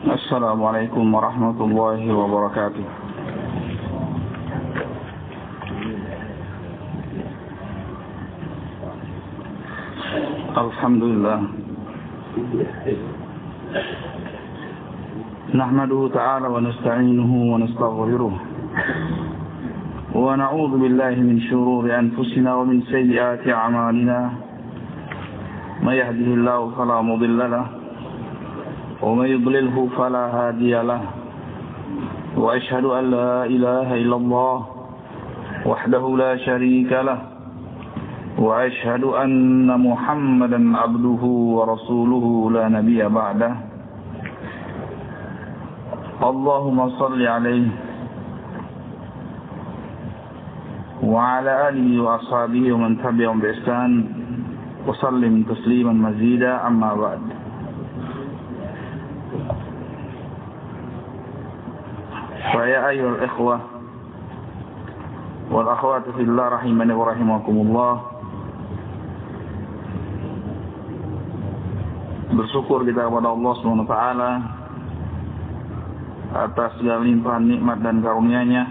السلام عليكم ورحمة الله وبركاته. الحمد لله. نحمده تعالى ونستعينه ونستغفره. ونعوذ بالله من شرور أنفسنا ومن سيئات أعمالنا. من يهده الله فلا مضل له ومن يضلله فلا هادي له وأشهد أن لا إله إلا الله وحده لا شريك له وأشهد أن محمدا عبده ورسوله لا نبي بعده. اللهم صل عليه وعلى آله وأصحابه ومن تبعهم بإحسان وسلم تسليما مزيدا أما بعد. Saya ayol ikhwah wal akhwatu fillah rahimani wa rahimakumullah. Bersyukur kita kepada Allah SWT atas segala limpahan nikmat dan karunia-Nya.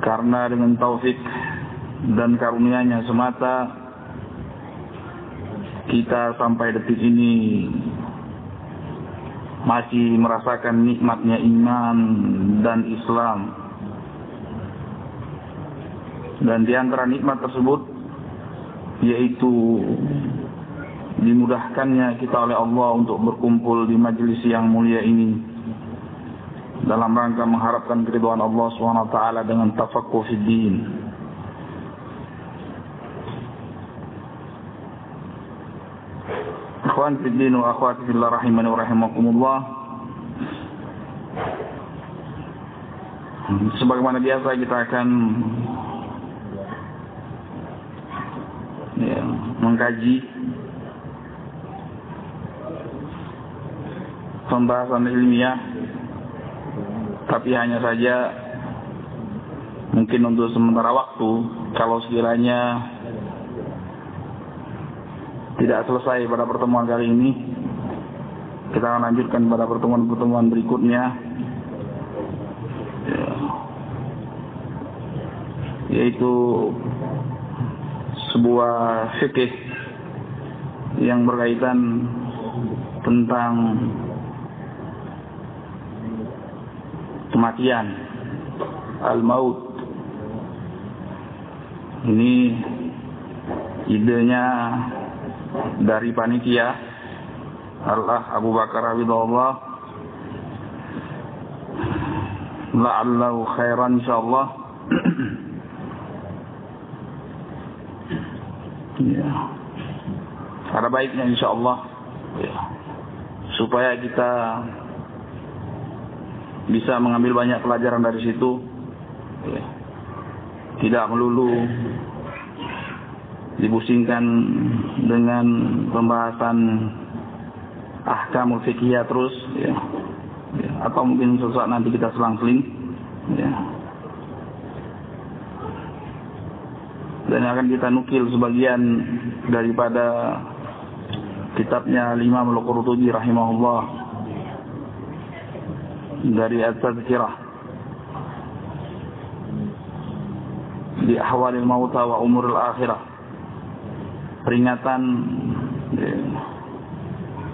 Karena dengan taufik dan karunia-Nya semata kita sampai detik ini masih merasakan nikmatnya iman dan Islam dan di antara nikmat tersebut yaitu dimudahkannya kita oleh Allah untuk berkumpul di majelis yang mulia ini dalam rangka mengharapkan keridhaan Allah SWT dengan tafakkur fid. Ikhwan fid din wa akhwati fillah rahimani wa rahimakumullah. Sebagaimana biasa kita akan ya, mengkaji pembahasan ilmiah tapi hanya saja mungkin untuk sementara waktu kalau sekiranya tidak selesai pada pertemuan kali ini. Kita akan lanjutkan pada pertemuan-pertemuan berikutnya. Ya. yaitu sebuah fikih yang berkaitan tentang kematian al-maut. Ini idenya dari panitia Allah Abu Bakar Abidullah la'allahu khairan insyaallah. Ya. Ada baiknya insyaallah. Ya. Supaya kita bisa mengambil banyak pelajaran dari situ. Ya. tidak melulu dibusingkan dengan pembahasan ahkamul fikih terus ya. ya atau mungkin sesuatu nanti kita selang-seling ya. Dan akan kita nukil sebagian daripada kitabnya Imam Al-Qurtubi rahimahullah dari At-Tazkirah di ahwalil mauta wa umuril akhirah peringatan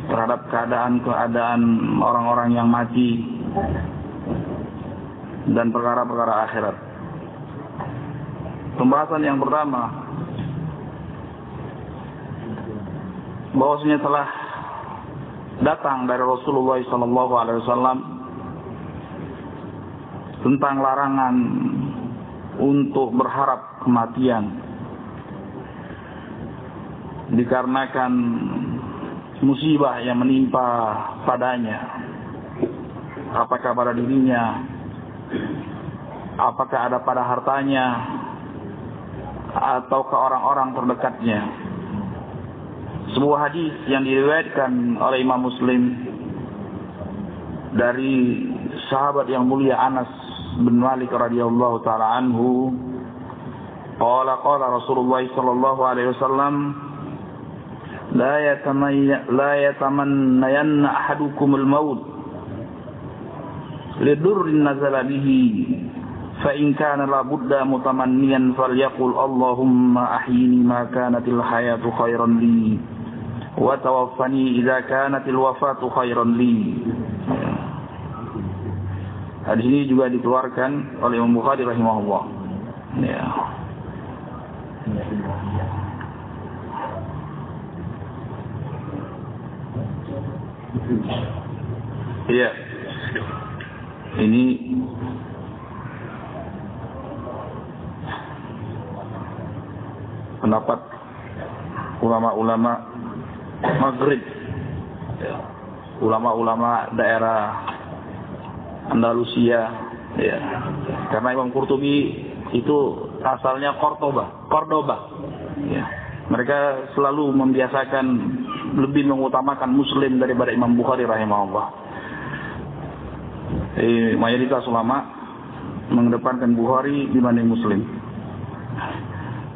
terhadap keadaan-keadaan orang-orang yang mati dan perkara-perkara akhirat. Pembahasan yang pertama bahwasanya telah datang dari Rasulullah sallallahu alaihi wasallam tentang larangan untuk berharap kematian dikarenakan musibah yang menimpa padanya. Apakah pada dirinya? Apakah ada pada hartanya? Atau ke orang-orang terdekatnya? Sebuah hadis yang diriwayatkan oleh Imam Muslim dari sahabat yang mulia Anas bin Malik radhiyallahu taala anhu. Qala qala Rasulullah sallallahu alaihi wasallam لا لا يتمنين أحدكم الموت لضر نزل به فإن كان لابد متمنيا فليقل اللهم أحيني ما كانت الحياة خيرا لي وتوفني إذا كانت الوفاة خيرا لي Hadis ini juga dikeluarkan oleh Imam Bukhari rahimahullah. Ya. Iya. Ini pendapat ulama-ulama Maghrib. Ya. ulama-ulama daerah Andalusia. Ya. Karena Imam Qurtubi itu asalnya Cordoba. Cordoba. Ya. Mereka selalu membiasakan lebih mengutamakan Muslim daripada Imam Bukhari rahimahullah eh, mayoritas ulama mengedepankan Bukhari dibanding Muslim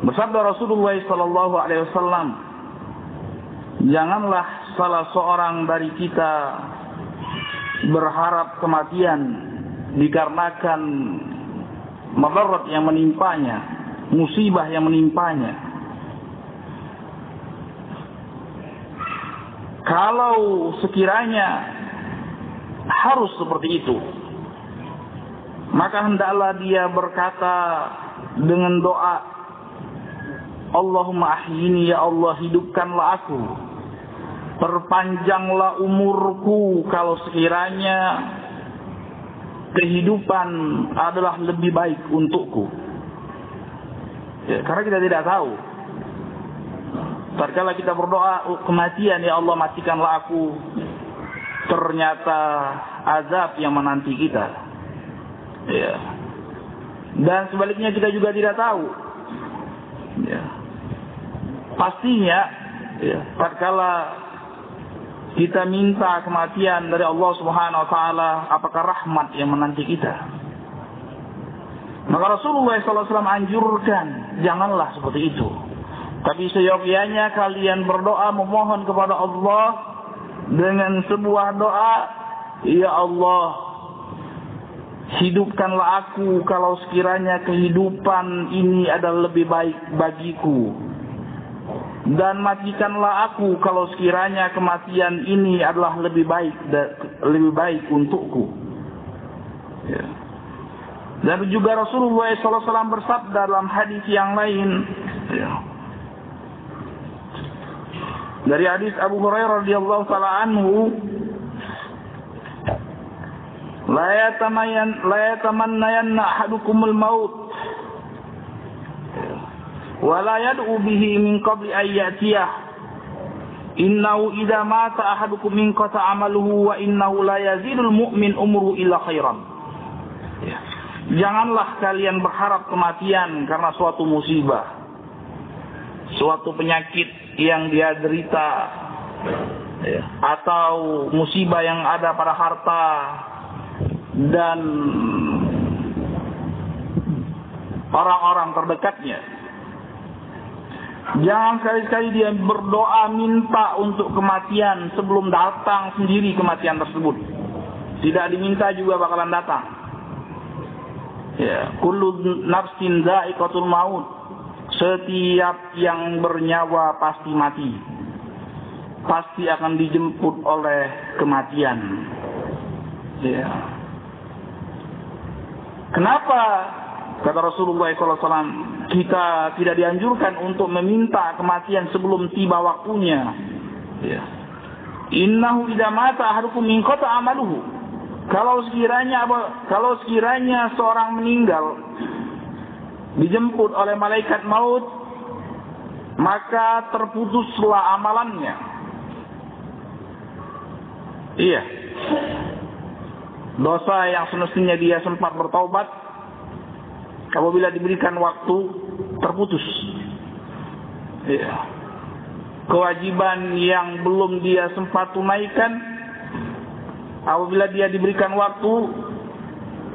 Bersabda Rasulullah sallallahu alaihi wasallam, "Janganlah salah seorang dari kita berharap kematian dikarenakan madarat yang menimpanya, musibah yang menimpanya. Kalau sekiranya harus seperti itu, maka hendaklah dia berkata dengan doa Allahumma ahyini ya Allah hidupkanlah aku. Perpanjanglah umurku kalau sekiranya kehidupan adalah lebih baik untukku. Ya, karena kita tidak tahu. Terkala kita berdoa oh, kematian ya Allah matikanlah aku. Ternyata azab yang menanti kita. Ya. Dan sebaliknya kita juga tidak tahu. Ya pastinya ya, tatkala kita minta kematian dari Allah Subhanahu wa taala, apakah rahmat yang menanti kita? Maka Rasulullah SAW anjurkan, janganlah seperti itu. Tapi seyogianya kalian berdoa memohon kepada Allah dengan sebuah doa, Ya Allah, hidupkanlah aku kalau sekiranya kehidupan ini adalah lebih baik bagiku dan matikanlah aku kalau sekiranya kematian ini adalah lebih baik lebih baik untukku. Ya. Dan juga Rasulullah SAW bersabda dalam hadis yang lain. Ya. Dari hadis Abu Hurairah radhiyallahu taala anhu, la yatamayan la ahadukumul maut wala yad'u bihi min qabli ayyatiyah innahu idza mata ahadukum min qata amaluhu wa innahu la yazidul mu'min umru illa khairan. Ya. janganlah kalian berharap kematian karena suatu musibah suatu penyakit yang dia derita ya. atau musibah yang ada pada harta dan orang-orang terdekatnya Jangan sekali-sekali dia berdoa minta untuk kematian sebelum datang sendiri kematian tersebut. Tidak diminta juga bakalan datang. Ya, kullu nafsin dha'iqatul maut. Setiap yang bernyawa pasti mati. Pasti akan dijemput oleh kematian. Ya. Kenapa Kata Rasulullah SAW, kita tidak dianjurkan untuk meminta kematian sebelum tiba waktunya. Ya. Innahu idza mata ahadukum min qata amaluhu. Kalau sekiranya? Kalau sekiranya seorang meninggal dijemput oleh malaikat maut, maka terputuslah amalannya. Iya. Dosa yang semestinya dia sempat bertaubat apabila diberikan waktu terputus. Ya. Kewajiban yang belum dia sempat tunaikan apabila dia diberikan waktu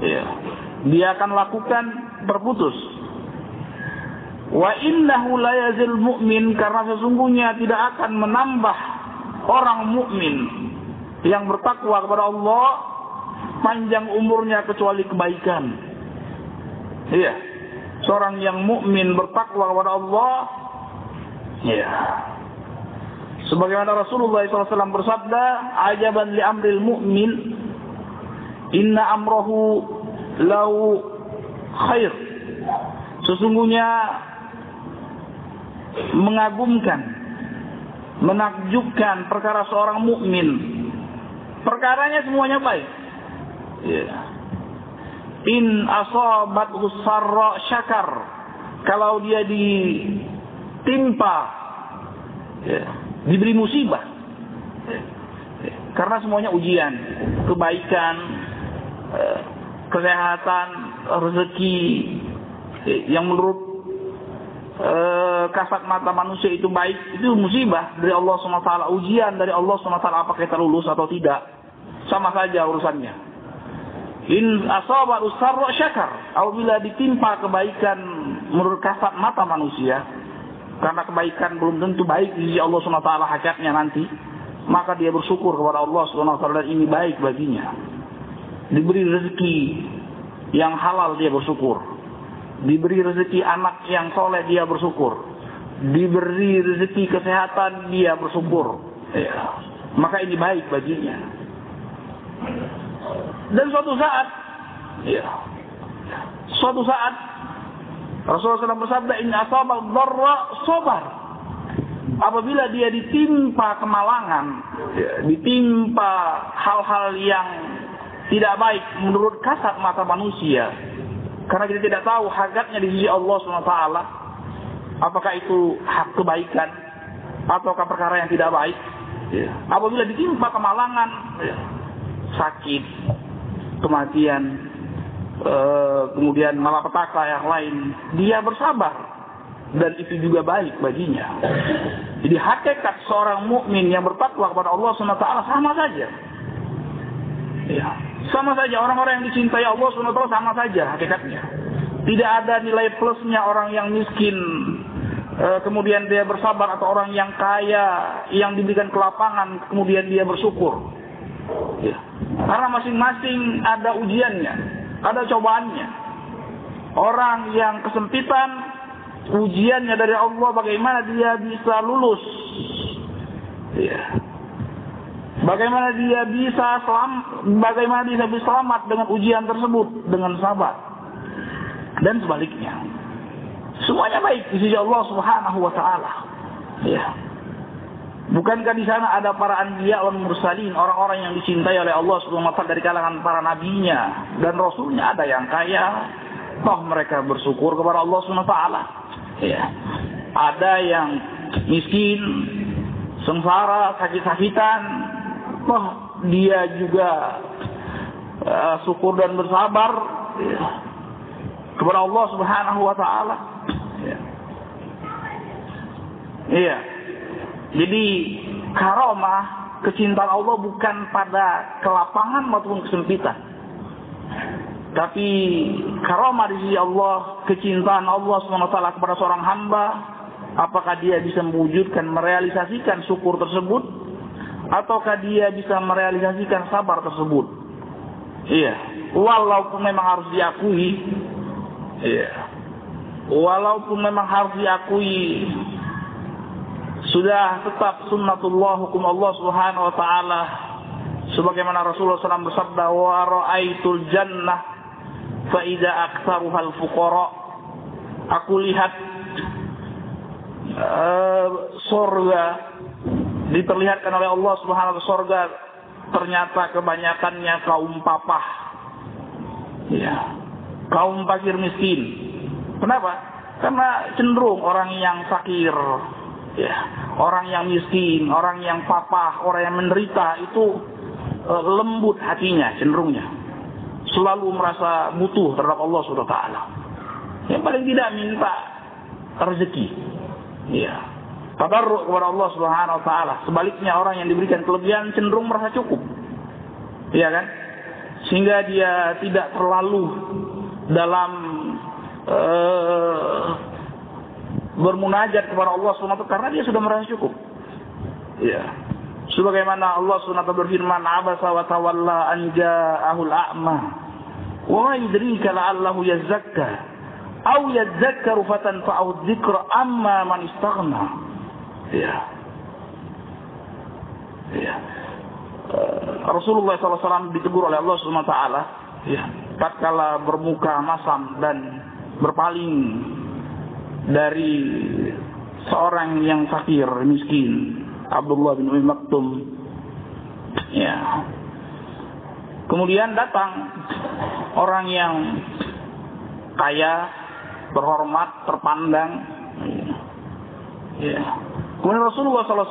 ya, dia akan lakukan terputus. Wa innahu la yazil mu'min karena sesungguhnya tidak akan menambah orang mukmin yang bertakwa kepada Allah panjang umurnya kecuali kebaikan. Iya. Seorang yang mukmin bertakwa kepada Allah iya. Sebagaimana Rasulullah SAW bersabda, "Ajaban li amril mu'min, inna amrohu lau khair." Sesungguhnya mengagumkan, menakjubkan perkara seorang mukmin. Perkaranya semuanya baik. Ya. In asabat sarra syakar. Kalau dia ditimpa ya, diberi musibah. Karena semuanya ujian, kebaikan, eh, kesehatan, rezeki yang menurut eh, kasat mata manusia itu baik, itu musibah dari Allah SWT, ujian dari Allah SWT apakah kita lulus atau tidak. Sama saja urusannya. In asabat usarra syakar. Apabila ditimpa kebaikan menurut kasat mata manusia, karena kebaikan belum tentu baik di sisi Allah SWT hakikatnya nanti, maka dia bersyukur kepada Allah SWT dan ini baik baginya. Diberi rezeki yang halal dia bersyukur. Diberi rezeki anak yang soleh dia bersyukur. Diberi rezeki kesehatan dia bersyukur. Ya. Maka ini baik baginya. Dan suatu saat, ya, suatu saat Rasulullah SAW bersabda, Inna asabal darra sobar. Apabila dia ditimpa kemalangan, ya, ditimpa hal-hal yang tidak baik menurut kasat mata manusia, karena kita tidak tahu hakikatnya di sisi Allah SWT, apakah itu hak kebaikan, ataukah perkara yang tidak baik. Ya. Apabila ditimpa kemalangan, ya, sakit, kematian, Eh, kemudian malapetaka yang lain, dia bersabar dan itu juga baik baginya. Jadi hakikat seorang mukmin yang bertakwa kepada Allah SWT sama saja. Ya, sama saja orang-orang yang dicintai Allah SWT sama saja hakikatnya. Tidak ada nilai plusnya orang yang miskin, eh, kemudian dia bersabar atau orang yang kaya yang diberikan kelapangan kemudian dia bersyukur. Ya. Karena masing-masing ada ujiannya ada cobaannya. Orang yang kesempitan, ujiannya dari Allah bagaimana dia bisa lulus. Ya. Bagaimana dia bisa selam, bagaimana dia bisa selamat dengan ujian tersebut dengan sabar. Dan sebaliknya. Semuanya baik di sisi Allah Subhanahu wa taala. Ya. Bukankah di sana ada para anbiya wal mursalin, orang-orang yang dicintai oleh Allah Subhanahu wa taala dari kalangan para nabinya dan rasulnya ada yang kaya, toh mereka bersyukur kepada Allah Subhanahu wa taala. Ya. Ada yang miskin, sengsara, sakit-sakitan, toh dia juga uh, syukur dan bersabar ya, kepada Allah Subhanahu wa taala. Ya. Iya. Jadi karomah kecintaan Allah bukan pada kelapangan maupun kesempitan. Tapi karomah di sisi Allah, kecintaan Allah SWT kepada seorang hamba, apakah dia bisa mewujudkan, merealisasikan syukur tersebut, ataukah dia bisa merealisasikan sabar tersebut. Iya, walaupun memang harus diakui, iya, walaupun memang harus diakui sudah tetap sunnatullah hukum Allah Subhanahu wa taala. Sebagaimana Rasulullah SAW bersabda wa raaitul jannah fa idza aktsaruha al fuqara aku lihat uh, surga diperlihatkan oleh Allah Subhanahu wa ternyata kebanyakannya kaum papah ya kaum fakir miskin kenapa karena cenderung orang yang fakir ya orang yang miskin, orang yang papa, orang yang menderita itu e, lembut hatinya cenderungnya. Selalu merasa butuh terhadap Allah Subhanahu taala. Yang paling tidak minta rezeki. Ya. Tabarruk kepada Allah Subhanahu wa taala. Sebaliknya orang yang diberikan kelebihan cenderung merasa cukup. Iya kan? Sehingga dia tidak terlalu dalam uh, bermunajat kepada Allah SWT karena dia sudah merasa cukup. Ya. Sebagaimana Allah SWT berfirman, "Abasa wa tawalla an ja'ahul a'ma." Wa yudrika la'allahu yazakka aw yadzakkaru fatanfa'u dzikra amma man istaghna. Ya. Ya. Rasulullah SAW ditegur oleh Allah SWT ya, tatkala bermuka masam dan berpaling dari seorang yang fakir miskin Abdullah bin Umi Maktum. Ya kemudian datang orang yang kaya berhormat terpandang. Ya kemudian Rasulullah SAW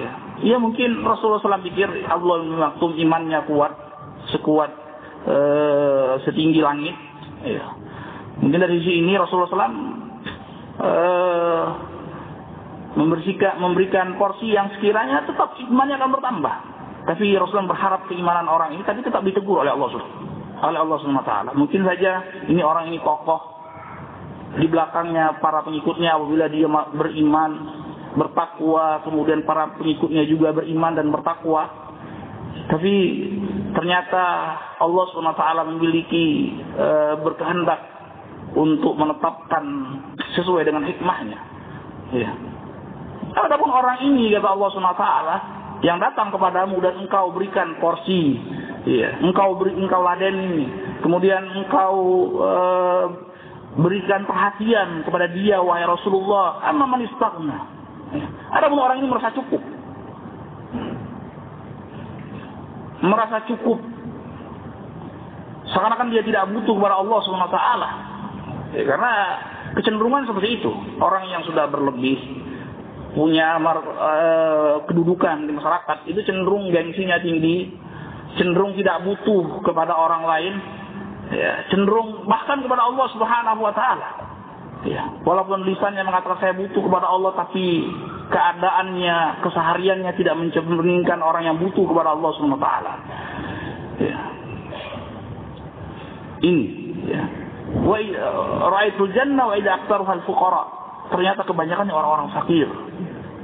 ya. ya mungkin Rasulullah SAW pikir bin Maktum imannya kuat sekuat uh, setinggi langit. Ya. Mungkin dari sisi ini Rasulullah SAW uh, membersihkan, memberikan porsi yang sekiranya tetap imannya akan bertambah. Tapi Rasulullah berharap keimanan orang ini tapi tetap ditegur oleh Allah oleh Allah taala. Mungkin saja ini orang ini kokoh. Di belakangnya para pengikutnya apabila dia beriman, bertakwa, kemudian para pengikutnya juga beriman dan bertakwa. Tapi ternyata Allah taala memiliki e, berkehendak untuk menetapkan sesuai dengan hikmahnya. Ya. Adapun orang ini kata Allah SWT yang datang kepadamu dan engkau berikan porsi, ya, engkau beri, engkau ladeni, kemudian engkau uh, berikan perhatian kepada dia wahai Rasulullah, amma man istaghna. Ya. Adapun orang ini merasa cukup. Merasa cukup. Seakan-akan dia tidak butuh kepada Allah SWT. Ya, karena kecenderungan seperti itu. Orang yang sudah berlebih, punya mar, uh, kedudukan di masyarakat, itu cenderung gengsinya tinggi, cenderung tidak butuh kepada orang lain, ya, cenderung bahkan kepada Allah Subhanahu wa taala. Ya, walaupun lisannya mengatakan saya butuh kepada Allah tapi keadaannya, kesehariannya tidak mencerminkan orang yang butuh kepada Allah taala. Ya. Ini ya ra'aitul jannah wa idza aktsaruha al-fuqara. Ternyata kebanyakan orang-orang fakir.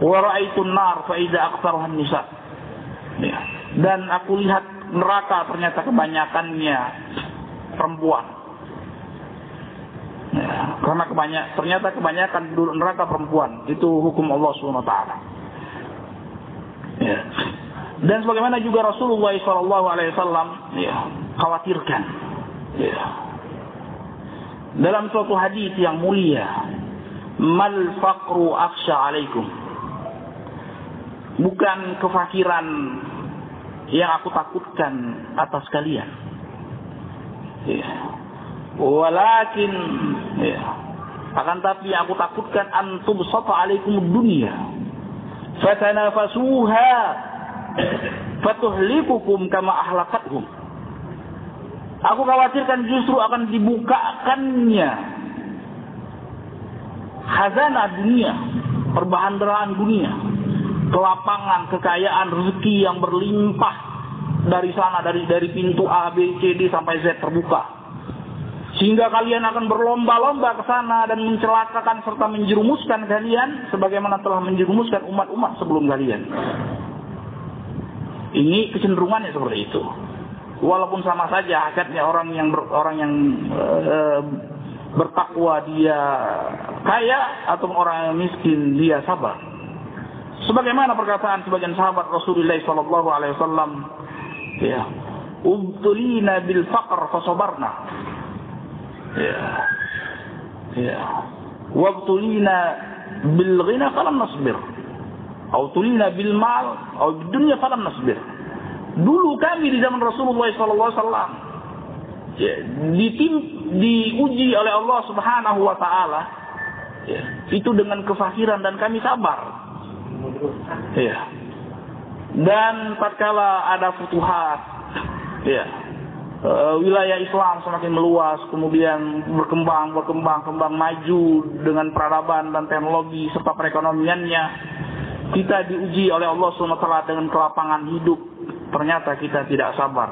Wa ra'aitun nar fa aktsaruha nisa. Ya. Dan aku lihat neraka ternyata kebanyakannya perempuan. Karena kebanyak ternyata kebanyakan neraka perempuan itu hukum Allah Subhanahu taala. Ya. Dan sebagaimana juga Rasulullah SAW ya, khawatirkan. Ya, dalam suatu hadis yang mulia mal faqru aksha alaikum bukan kefakiran yang aku takutkan atas kalian ya. Walakin ya. akan tapi yang aku takutkan antum sata alaikum dunia fatanafasuha fatuhlikukum kama ahlakathum Aku khawatirkan justru akan dibukakannya khazanah dunia, perbahan dunia, kelapangan, kekayaan, rezeki yang berlimpah dari sana dari dari pintu A, B, C, D sampai Z terbuka. Sehingga kalian akan berlomba-lomba ke sana dan mencelakakan serta menjerumuskan kalian sebagaimana telah menjerumuskan umat-umat sebelum kalian. Ini kecenderungannya seperti itu walaupun sama saja hakikatnya orang yang ber, orang yang e, bertakwa dia kaya atau orang yang miskin dia sabar. Sebagaimana perkataan sebagian sahabat Rasulullah Sallallahu Alaihi Wasallam, ya, ubtulina bil faqr fasabarna. Ya, ya, bil ghina falam nasbir. Atau tulina bil mal, atau dunia falam nasbir. Dulu kami di zaman Rasulullah SAW ya, ditim, diuji oleh Allah Subhanahu Wa Taala ya, itu dengan kefakiran dan kami sabar. Ya. Dan tatkala ada futuhat, ya, e, wilayah Islam semakin meluas, kemudian berkembang, berkembang, kembang maju dengan peradaban dan teknologi serta perekonomiannya, kita diuji oleh Allah SWT dengan kelapangan hidup, ternyata kita tidak sabar.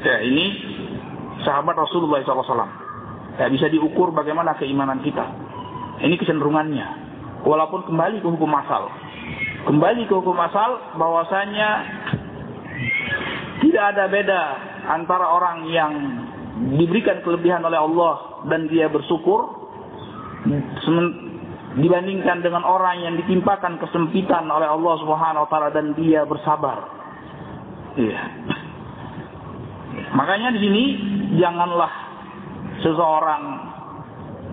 Ya, ini sahabat Rasulullah SAW. Ya, bisa diukur bagaimana keimanan kita. Ini kecenderungannya. Walaupun kembali ke hukum asal. Kembali ke hukum asal bahwasanya tidak ada beda antara orang yang diberikan kelebihan oleh Allah dan dia bersyukur dibandingkan dengan orang yang ditimpakan kesempitan oleh Allah Subhanahu wa taala dan dia bersabar. Iya. Makanya di sini janganlah seseorang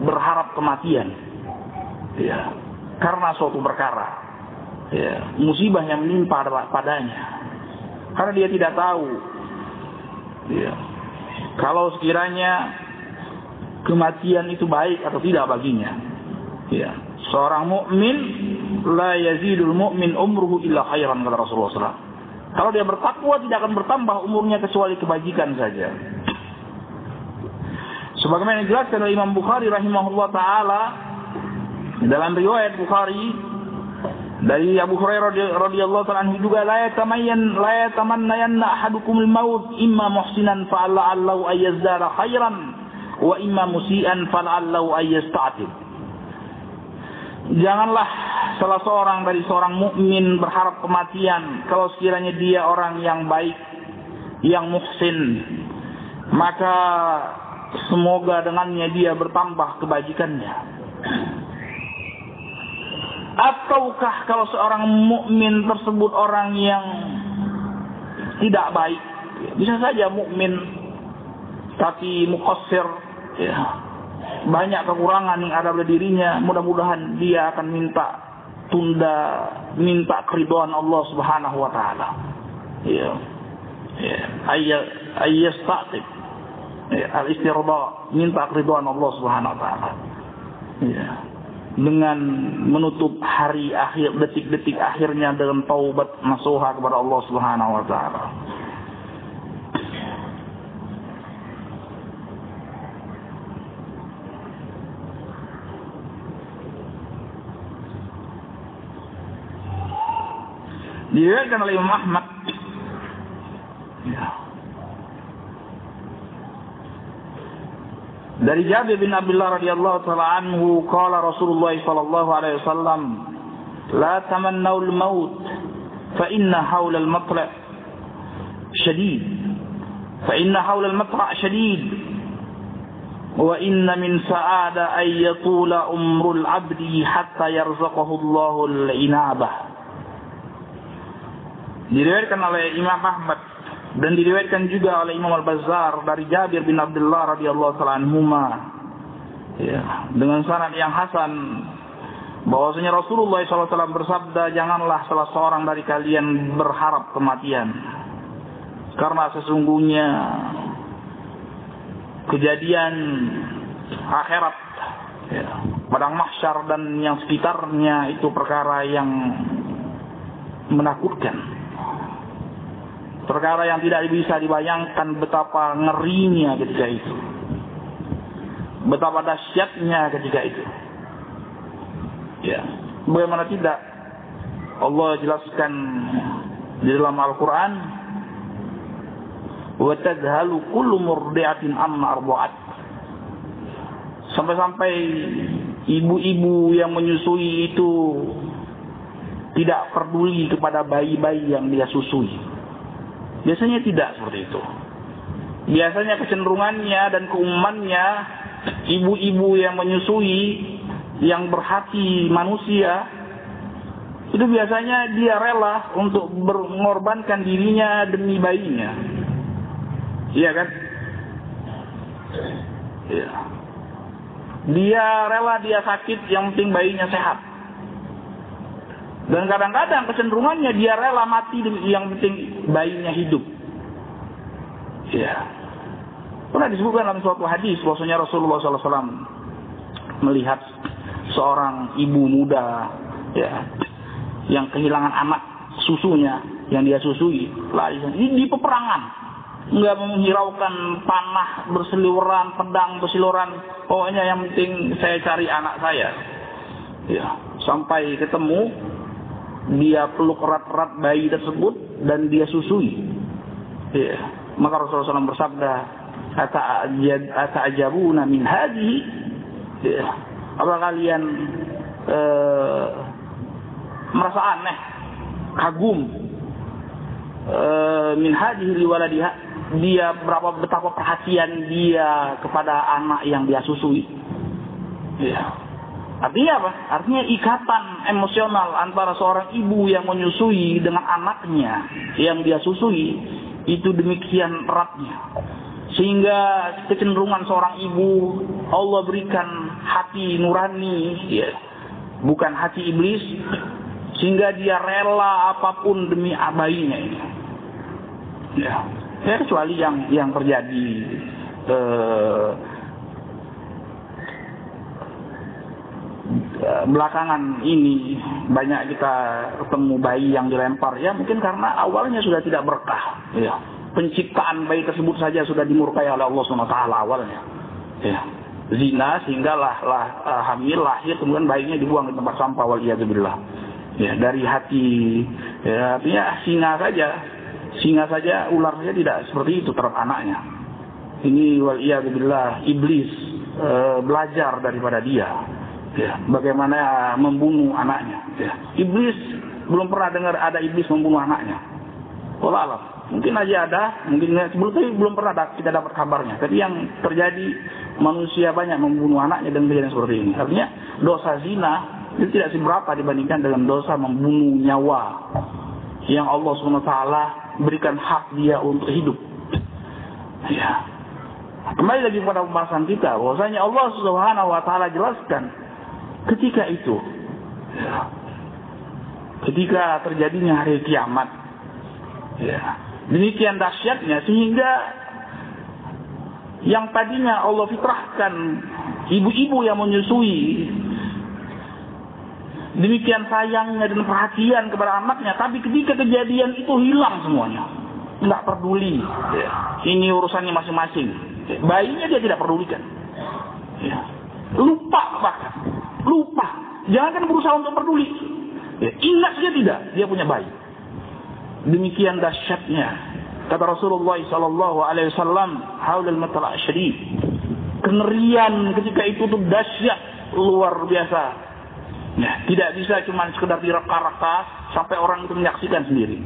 berharap kematian. Ya. Karena suatu perkara. Ya, musibah yang menimpa padanya. Karena dia tidak tahu. Ya. Kalau sekiranya kematian itu baik atau tidak baginya. Ya. Seorang mukmin la yazidul mu'min umruhu illa khairan kata Rasulullah SAW. Kalau dia bertakwa tidak akan bertambah umurnya kecuali kebajikan saja. Sebagaimana dijelaskan oleh Imam Bukhari rahimahullah taala dalam riwayat Bukhari dari Abu Hurairah radhiyallahu taala anhu juga la yatamayyan la yatamannayanna ahadukum al-maut imma muhsinan fa allahu ayyazdara khairan wa imma musian fa allahu ayyasta'tib Janganlah salah seorang dari seorang mukmin berharap kematian kalau sekiranya dia orang yang baik, yang muhsin, maka semoga dengannya dia bertambah kebajikannya. Ataukah kalau seorang mukmin tersebut orang yang tidak baik, bisa saja mukmin tapi muqassir ya, banyak kekurangan yang ada pada dirinya, mudah-mudahan dia akan minta tunda, minta keriduan Allah Subhanahu wa taala. Ya. Ya, ayat ya, al istirda minta keriduan Allah Subhanahu wa taala. Ya. Dengan menutup hari akhir detik-detik akhirnya dengan taubat nasuha kepada Allah Subhanahu wa taala. diriwayatkan oleh Imam ya. Dari Jabir bin Abdullah radhiyallahu taala anhu qala Rasulullah sallallahu alaihi wasallam la tamannau al-maut fa inna hawla al-matla' shadid. Fa inna hawla al-matla' shadid. Wa inna min sa'ada ay yatula umrul 'abdi hatta yarzaqahu Allahu al-inabah. Diriwayatkan oleh Imam Ahmad dan diriwayatkan juga oleh Imam Al-Bazzar dari Jabir bin Abdullah radhiyallahu taala. Ya, dengan sanad yang hasan bahwasanya Rasulullah SAW bersabda janganlah salah seorang dari kalian berharap kematian karena sesungguhnya kejadian akhirat ya, padang mahsyar dan yang sekitarnya itu perkara yang menakutkan Perkara yang tidak bisa dibayangkan betapa ngerinya ketika itu. Betapa dahsyatnya ketika itu. Ya, bagaimana tidak? Allah jelaskan di dalam Al-Quran وَتَذْهَلُ كُلُّ مُرْدِعَةٍ أَمَّا أَرْضَعَتْ Sampai-sampai ibu-ibu yang menyusui itu tidak peduli kepada bayi-bayi yang dia susui. Biasanya tidak seperti itu. Biasanya kecenderungannya dan keumumannya ibu-ibu yang menyusui yang berhati manusia itu biasanya dia rela untuk mengorbankan dirinya demi bayinya. Iya kan? Iya. Dia rela dia sakit yang penting bayinya sehat. Dan kadang-kadang kecenderungannya dia rela mati yang penting bayinya hidup. Ya. Pernah disebutkan dalam suatu hadis bahwasanya Rasulullah SAW melihat seorang ibu muda ya yang kehilangan anak susunya yang dia susui lari ini di peperangan. Nggak menghiraukan panah berseliweran pedang berseliweran. Pokoknya yang penting saya cari anak saya. Ya sampai ketemu dia peluk erat-erat bayi tersebut dan dia susui. Ya. Maka Rasulullah SAW bersabda, "Ata'ajabuna min hadhihi?" Ya. Apa kalian uh, merasa aneh, kagum uh, min hadhihi liwaladiha dia berapa betapa perhatian dia kepada anak yang dia susui. Ya. Artinya apa? Artinya ikatan emosional antara seorang ibu yang menyusui dengan anaknya yang dia susui itu demikian eratnya. Sehingga kecenderungan seorang ibu Allah berikan hati nurani, ya, bukan hati iblis, sehingga dia rela apa pun demi bayinya ini. Ya, ya kecuali yang yang terjadi eh, Eh, belakangan ini banyak kita ketemu bayi yang dilempar. Ya mungkin karena awalnya sudah tidak berkah. Ya penciptaan bayi tersebut saja sudah dimurkai oleh Allah SWT awalnya. Ya zina sehingga lah, lah uh, hamil lahir kemudian bayinya dibuang di tempat sampah wal ya dari hati ya artinya singa saja singa saja ular saja tidak seperti itu terhadap anaknya. Ini wal iblis uh, belajar daripada dia ya, bagaimana membunuh anaknya. Ya. Iblis belum pernah dengar ada iblis membunuh anaknya. Walau. Mungkin aja ada, mungkin sebelum tapi belum pernah kita dapat kabarnya. Tapi yang terjadi manusia banyak membunuh anaknya dengan kejadian seperti ini. Artinya dosa zina itu tidak seberapa dibandingkan dengan dosa membunuh nyawa yang Allah swt berikan hak dia untuk hidup. Ya. Kembali lagi kepada pembahasan kita, bahwasanya Allah Subhanahu wa taala jelaskan ketika itu ketika terjadinya hari kiamat ya, demikian dahsyatnya sehingga yang tadinya Allah fitrahkan ibu-ibu yang menyusui demikian sayangnya dan perhatian kepada anaknya tapi ketika kejadian itu hilang semuanya. Nggak peduli. Ya. ini urusannya masing-masing. Bayinya dia tidak pedulikan. Ya. lupa bahkan lupa. Jangan berusaha untuk peduli. Ya, ingat saja tidak, dia punya bayi. Demikian dahsyatnya kata Rasulullah sallallahu alaihi wasallam haulal matla' syadid. Kengerian ketika itu tuh dahsyat luar biasa. Ya, tidak bisa cuma sekedar direka-reka sampai orang itu menyaksikan sendiri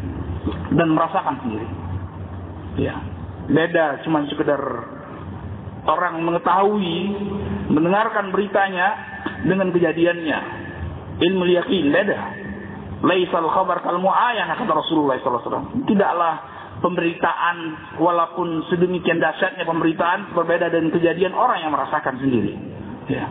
dan merasakan sendiri. Ya, beda cuma sekedar orang mengetahui, mendengarkan beritanya, dengan kejadiannya. Ilmu yakin beda. Laisal khabar kal mu'ayana kata Rasulullah SAW. Tidaklah pemberitaan walaupun sedemikian dahsyatnya pemberitaan berbeda dengan kejadian orang yang merasakan sendiri. Ya.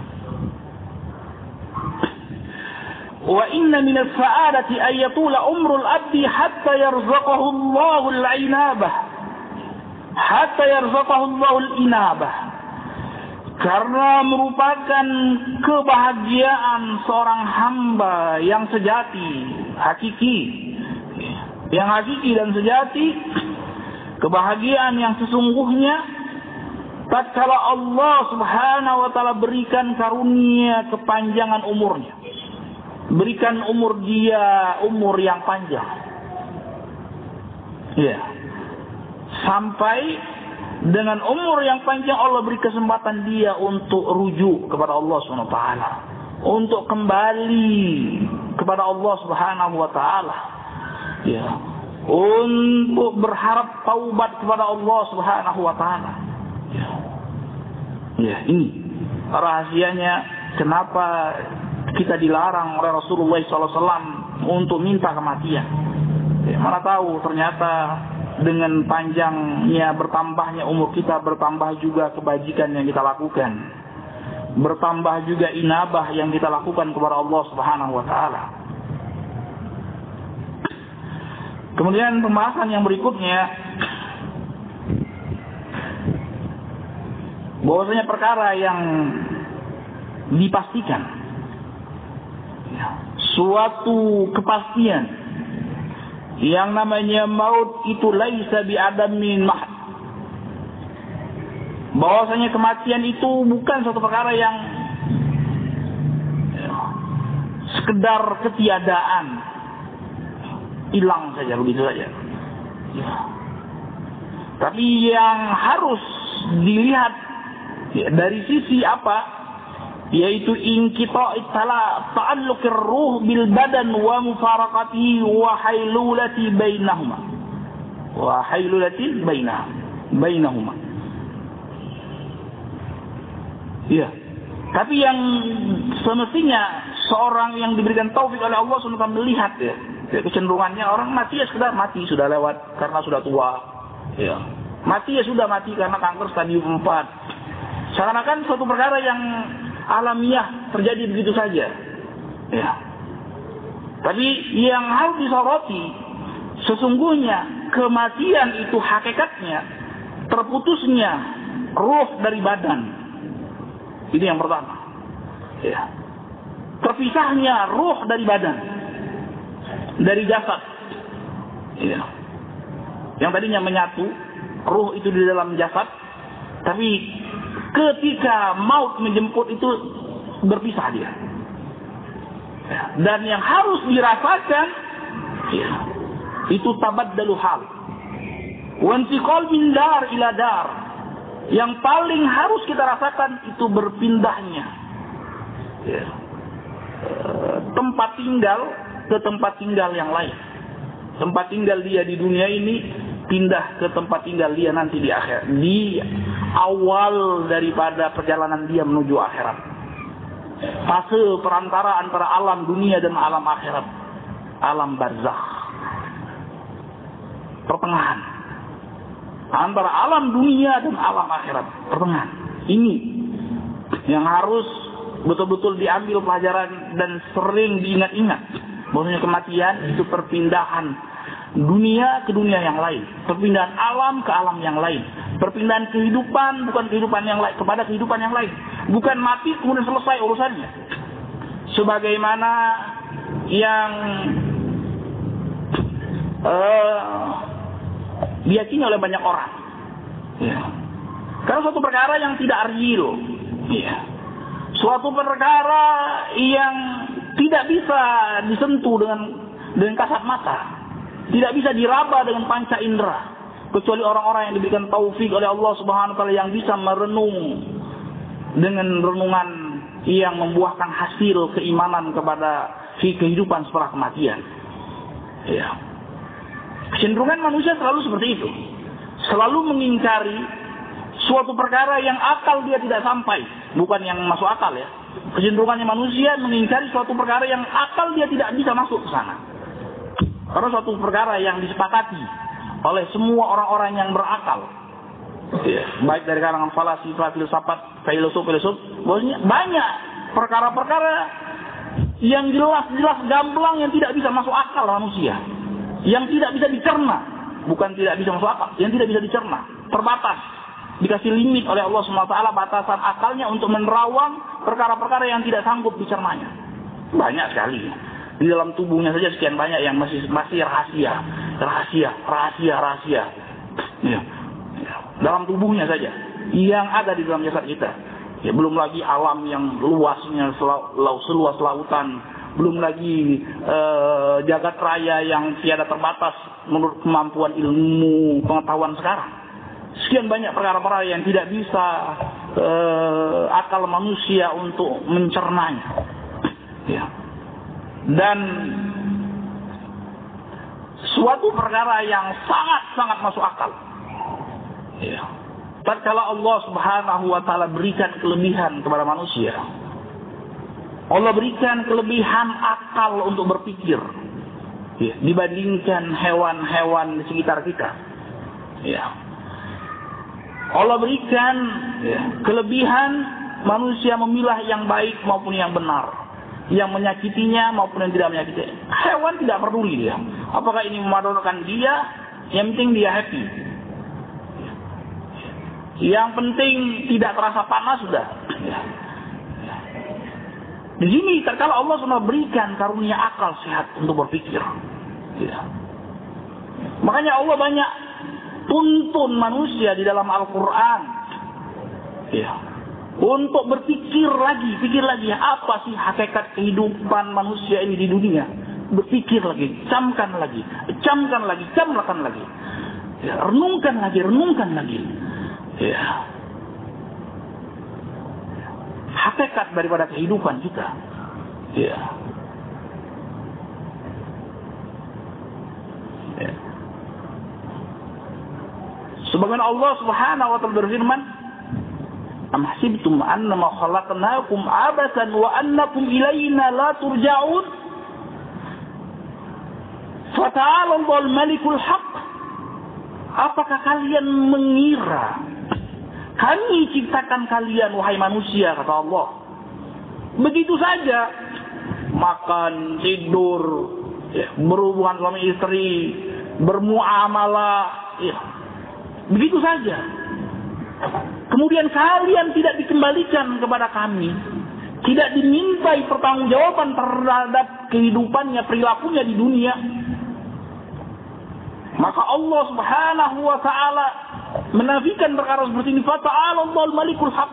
Wa inna min as-sa'adati ay yatula umrul abdi hatta yarzaqahu Allahu al-inabah. Hatta yarzaqahu Allahu al-inabah karena merupakan kebahagiaan seorang hamba yang sejati, hakiki. Yang hakiki dan sejati, kebahagiaan yang sesungguhnya tatkala Allah Subhanahu wa taala berikan karunia kepanjangan umurnya. Berikan umur dia umur yang panjang. Ya. Sampai dengan umur yang panjang Allah beri kesempatan dia untuk rujuk kepada Allah Subhanahu taala, untuk kembali kepada Allah Subhanahu wa taala. Ya. Untuk berharap taubat kepada Allah Subhanahu wa taala. Ya. ya, ini rahasianya kenapa kita dilarang oleh Rasulullah SAW untuk minta kematian. Ya, mana tahu ternyata dengan panjangnya bertambahnya umur kita bertambah juga kebajikan yang kita lakukan. Bertambah juga inabah yang kita lakukan kepada Allah Subhanahu wa taala. Kemudian pembahasan yang berikutnya bahwasanya perkara yang dipastikan suatu kepastian yang namanya maut itu laisa bi adamin mahd. Bahwasanya kematian itu bukan suatu perkara yang sekedar ketiadaan. Hilang saja begitu saja. Ya. Tapi yang harus dilihat ya, dari sisi apa? Yaitu inqita'i ta'alluqir ruh bil badan wa mufaraqatihi wa hailulati bainahuma wa hailulati bainahuma Iya. Tapi yang semestinya seorang yang diberikan taufik oleh Allah SWT melihat ya, ya kecenderungannya orang mati ya sudah mati sudah lewat karena sudah tua. Ya. Mati ya sudah mati karena kanker stadium 4. Seakan-akan suatu perkara yang alamiah terjadi begitu saja. Ya. Tapi yang harus disoroti sesungguhnya kematian itu hakikatnya terputusnya ruh dari badan. Ini yang pertama. Ya. Terpisahnya ruh dari badan. Dari jasad. Ya. Yang tadinya menyatu, ruh itu di dalam jasad, tapi ketika maut menjemput itu berpisah dia. Ya. Dan yang harus dirasakan ya, itu tabaddalu hal. Wantiqal min dar ila. Yang paling harus kita rasakan itu berpindahnya. Ya. Eh, tempat tinggal ke tempat tinggal yang lain. Tempat tinggal dia di dunia ini pindah ke tempat tinggal dia nanti di akhir. Di awal daripada perjalanan dia menuju akhirat. Fase perantara antara alam dunia dan alam akhirat. Alam barzakh. Pertengahan antara alam dunia dan alam akhirat pertengahan ini yang harus betul-betul diambil pelajaran dan sering diingat-ingat bahwasanya kematian itu perpindahan dunia ke dunia yang lain perpindahan alam ke alam yang lain perpindahan kehidupan bukan kehidupan yang lain kepada kehidupan yang lain bukan mati kemudian selesai urusannya sebagaimana yang uh, diyakini oleh banyak orang. Ya. Karena suatu perkara yang tidak real. Ya. Suatu perkara yang tidak bisa disentuh dengan dengan kasat mata. Tidak bisa diraba dengan panca indera. Kecuali orang-orang yang diberikan taufik oleh Allah Subhanahu wa taala yang bisa merenung dengan renungan yang membuahkan hasil keimanan kepada kehidupan setelah kematian. Ya. Kecenderungan manusia selalu seperti itu. Selalu mengingkari suatu perkara yang akal dia tidak sampai. Bukan yang masuk akal ya. Kecenderungannya manusia mengingkari suatu perkara yang akal dia tidak bisa masuk ke sana. Karena suatu perkara yang disepakati oleh semua orang-orang yang berakal. Ya, baik dari kalangan falasifa, filsafat, filosof, filosof, bosnya banyak perkara-perkara yang jelas-jelas gamblang yang tidak bisa masuk akal manusia yang tidak bisa dicerna, bukan tidak bisa masuk akal, yang tidak bisa dicerna, terbatas, dikasih limit oleh Allah SWT batasan akalnya untuk menerawang perkara-perkara yang tidak sanggup dicernanya. Banyak sekali. Di dalam tubuhnya saja sekian banyak yang masih masih rahasia, rahasia, rahasia, rahasia. Ya. Dalam tubuhnya saja yang ada di dalam jasad kita. Ya, belum lagi alam yang luasnya seluas lautan belum lagi eh, jagat raya yang tiada terbatas menurut kemampuan ilmu pengetahuan sekarang. Sekian banyak perkara-perkara yang tidak bisa eh, akal manusia untuk mencernanya. Ya. Dan suatu perkara yang sangat-sangat masuk akal. Ya. Tatkala Allah Subhanahu wa taala berikan kelebihan kepada manusia, Allah berikan kelebihan akal untuk berpikir ya, dibandingkan hewan-hewan di sekitar kita. Ya. Allah berikan ya, kelebihan manusia memilah yang baik maupun yang benar, yang menyakitinya maupun yang tidak menyakiti. Hewan tidak peduli dia. Apakah ini memadaratkan dia? Yang penting dia happy. Yang penting tidak terasa panas sudah. Di sini terkala Allah SWT berikan karunia akal sehat untuk berpikir. Ya. Makanya Allah banyak tuntun manusia di dalam Al-Quran. Ya. Untuk berpikir lagi, pikir lagi apa sih hakikat kehidupan manusia ini di dunia. Berpikir lagi, camkan lagi, camkan lagi, camkan lagi. Ya, renungkan lagi, renungkan lagi. Ya. hakikat daripada kehidupan kita. Ya. ya. Sebagian Allah Subhanahu wa taala berfirman, "Am hasibtum annama khalaqnakum abasan wa annakum ilaina la turja'un?" Fata'ala Allahul Malikul Haq. Apakah kalian mengira kami ciptakan kalian wahai manusia kata Allah. Begitu saja makan, tidur, ya, berhubungan suami istri, bermuamalah, ya. Begitu saja. Kemudian kalian tidak dikembalikan kepada kami. Tidak dimintai pertanggungjawaban terhadap kehidupannya, perilakunya di dunia. Maka Allah Subhanahu wa taala menafikan perkara seperti ini. Fata'ala Allah malikul haq.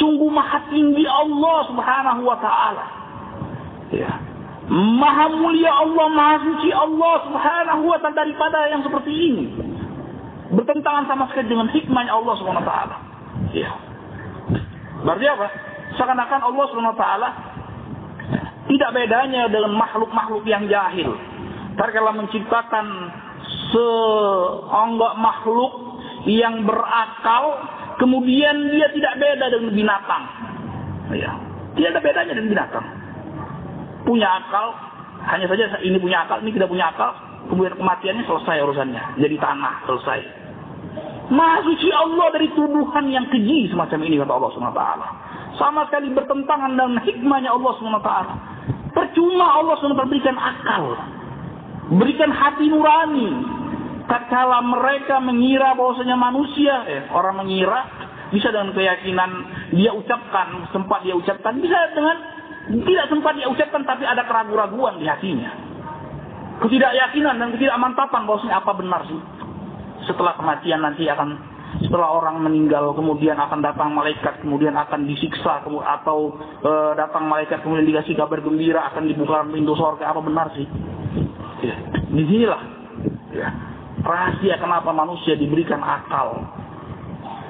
Sungguh maha tinggi Allah Subhanahu wa taala. Ya. Maha mulia Allah, maha suci Allah Subhanahu wa taala daripada yang seperti ini. Bertentangan sama sekali dengan hikmahnya Allah Subhanahu wa taala. Ya. Berarti apa? Seakan-akan Allah Subhanahu wa taala tidak bedanya dengan makhluk-makhluk yang jahil. Tatkala menciptakan seonggok makhluk yang berakal, kemudian dia tidak beda dengan binatang. Ya, tidak ada bedanya dengan binatang. Punya akal, hanya saja ini punya akal, ini tidak punya akal, kemudian kematiannya selesai urusannya, jadi tanah selesai. Maha suci Allah dari tuduhan yang keji semacam ini kata Allah SWT. Sama sekali bertentangan dengan hikmahnya Allah SWT. Percuma Allah SWT berikan akal. Berikan hati nurani tatkala mereka mengira bahwasanya manusia, eh, orang mengira bisa dengan keyakinan dia ucapkan, sempat dia ucapkan, bisa dengan tidak sempat dia ucapkan tapi ada keraguan-raguan di hatinya. Ketidakyakinan dan ketidakmantapan bahwasanya apa benar sih. Setelah kematian nanti akan setelah orang meninggal kemudian akan datang malaikat kemudian akan disiksa atau e, datang malaikat kemudian dikasih kabar gembira akan dibuka pintu surga apa benar sih? Ya, di sinilah ya, rahasia kenapa manusia diberikan akal.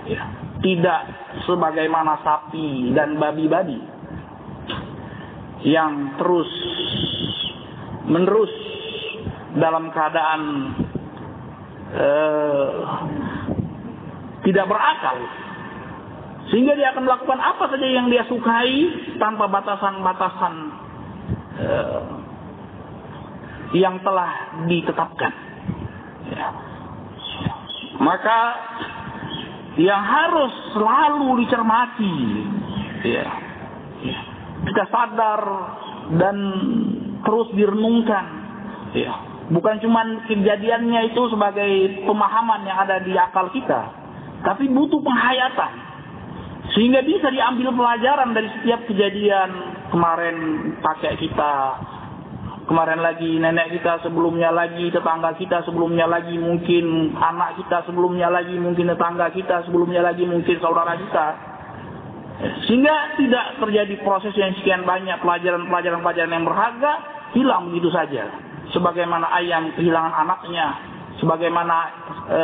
Ya, tidak sebagaimana sapi dan babi-babi yang terus menerus dalam keadaan eh, tidak berakal sehingga dia akan melakukan apa saja yang dia sukai tanpa batasan-batasan eh, yang telah ditetapkan. Ya. Maka yang harus selalu dicermati, ya, ya. kita sadar dan terus direnungkan, ya. Bukan cuma kejadiannya itu sebagai pemahaman yang ada di akal kita, tapi butuh penghayatan. Sehingga bisa diambil pelajaran dari setiap kejadian kemarin pakai kita kemarin lagi nenek kita sebelumnya lagi tetangga kita sebelumnya lagi mungkin anak kita sebelumnya lagi mungkin tetangga kita sebelumnya lagi mungkin saudara kita. Sehingga tidak terjadi proses yang sekian banyak pelajaran-pelajaran pelajaran yang berharga hilang begitu saja sebagaimana ayam kehilangan anaknya. Sebagaimana e,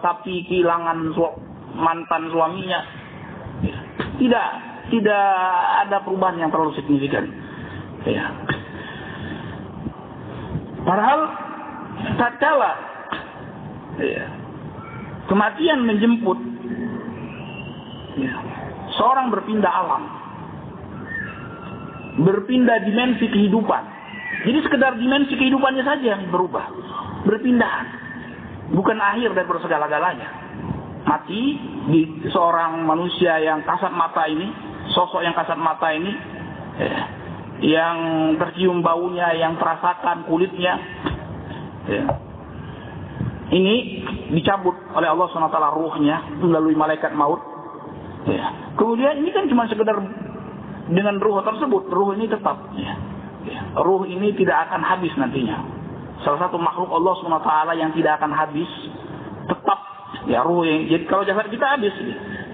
sapi kehilangan su mantan suaminya. Tidak tidak ada perubahan yang terlalu signifikan. Ya. Padahal tatkala ya, kematian menjemput ya, seorang berpindah alam, berpindah dimensi kehidupan. Jadi sekedar dimensi kehidupannya saja yang berubah, berpindah, bukan akhir dari segala-galanya. Mati di seorang manusia yang kasat mata ini, sosok yang kasat mata ini, ya, yang tercium baunya, yang terasakan kulitnya. Ya. Ini dicabut oleh Allah SWT ruhnya melalui malaikat maut. Ya. Kemudian ini kan cuma sekedar dengan ruh tersebut, ruh ini tetap. Ya. Ruh ini tidak akan habis nantinya. Salah satu makhluk Allah SWT yang tidak akan habis, tetap ya ruh yang jadi kalau jasad kita habis,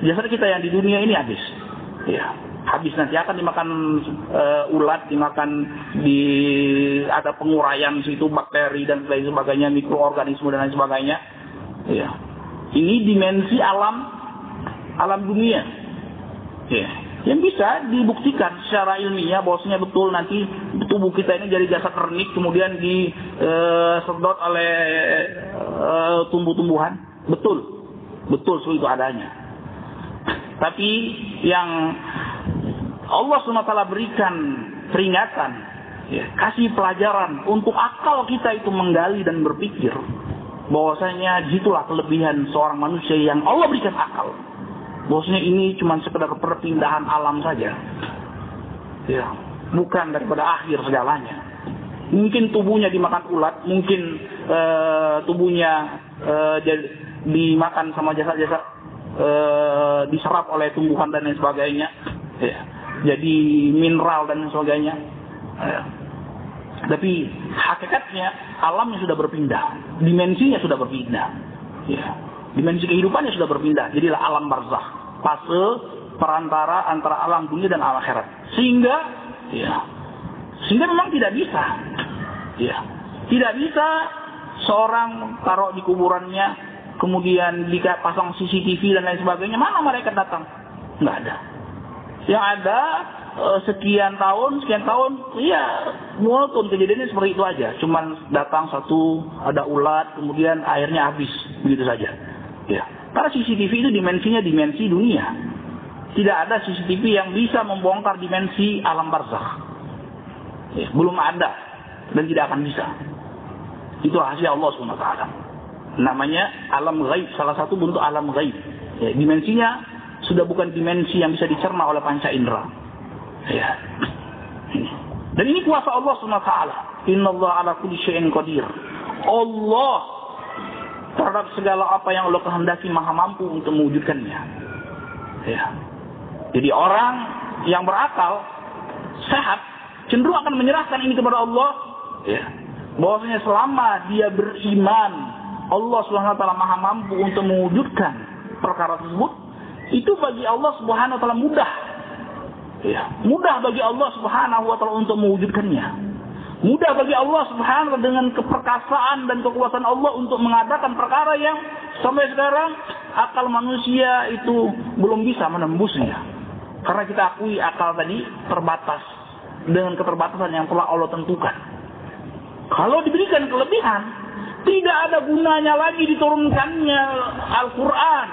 jasad kita yang di dunia ini habis. Ya, habis nanti akan dimakan uh, ulat, dimakan di ada penguraian situ bakteri dan lain sebagainya, mikroorganisme dan lain sebagainya. Ya. Ini dimensi alam alam dunia. Ya. Yang bisa dibuktikan secara ilmiah bahwasanya betul nanti tubuh kita ini jadi jasa kernik kemudian disedot uh, oleh uh, tumbuh-tumbuhan. Betul. Betul itu adanya. Tapi yang Allah SWT berikan peringatan, ya, kasih pelajaran untuk akal kita itu menggali dan berpikir bahwasanya di situlah kelebihan seorang manusia yang Allah berikan akal. Bahwasanya ini cuma sekedar perpindahan alam saja. Ya, bukan daripada akhir segalanya. Mungkin tubuhnya dimakan ulat, mungkin uh, tubuhnya uh, dimakan sama jasa-jasa uh, diserap oleh tumbuhan dan lain sebagainya. Ya, jadi mineral dan lain sebagainya. Ya. Tapi hakikatnya alamnya sudah berpindah, dimensinya sudah berpindah. Ya. Dimensi kehidupannya sudah berpindah. Jadilah alam barzah, fase perantara antara alam dunia dan alam akhirat. Sehingga ya, sehingga memang tidak bisa. Ya. Tidak bisa seorang taruh di kuburannya kemudian pasang CCTV dan lain sebagainya, mana mereka datang? Enggak ada. Yang ada Eh, sekian tahun, sekian tahun, iya monoton kejadiannya seperti itu aja. Cuman datang satu, ada ulat, kemudian airnya habis, begitu saja. Ya. Karena CCTV itu dimensinya dimensi dunia. Tidak ada CCTV yang bisa membongkar dimensi alam barzakh. Ya, belum ada dan tidak akan bisa. Itu rahasia Allah SWT. Namanya alam gaib, salah satu bentuk alam gaib. Ya, dimensinya sudah bukan dimensi yang bisa dicerna oleh panca indera Ya. Dan ini kuasa Allah SWT. Inna Allah ala kulli syai'in qadir. Allah terhadap segala apa yang Allah kehendaki maha mampu untuk mewujudkannya. Ya. Jadi orang yang berakal, sehat, cenderung akan menyerahkan ini kepada Allah. Ya. Bahwasanya selama dia beriman, Allah SWT maha mampu untuk mewujudkan perkara tersebut, itu bagi Allah SWT mudah Ya, mudah bagi Allah Subhanahu wa taala untuk mewujudkannya. Mudah bagi Allah Subhanahu wa dengan keperkasaan dan kekuasaan Allah untuk mengadakan perkara yang sampai sekarang akal manusia itu belum bisa menembusnya. Karena kita akui akal tadi terbatas dengan keterbatasan yang telah Allah tentukan. Kalau diberikan kelebihan, tidak ada gunanya lagi diturunkannya Al-Quran.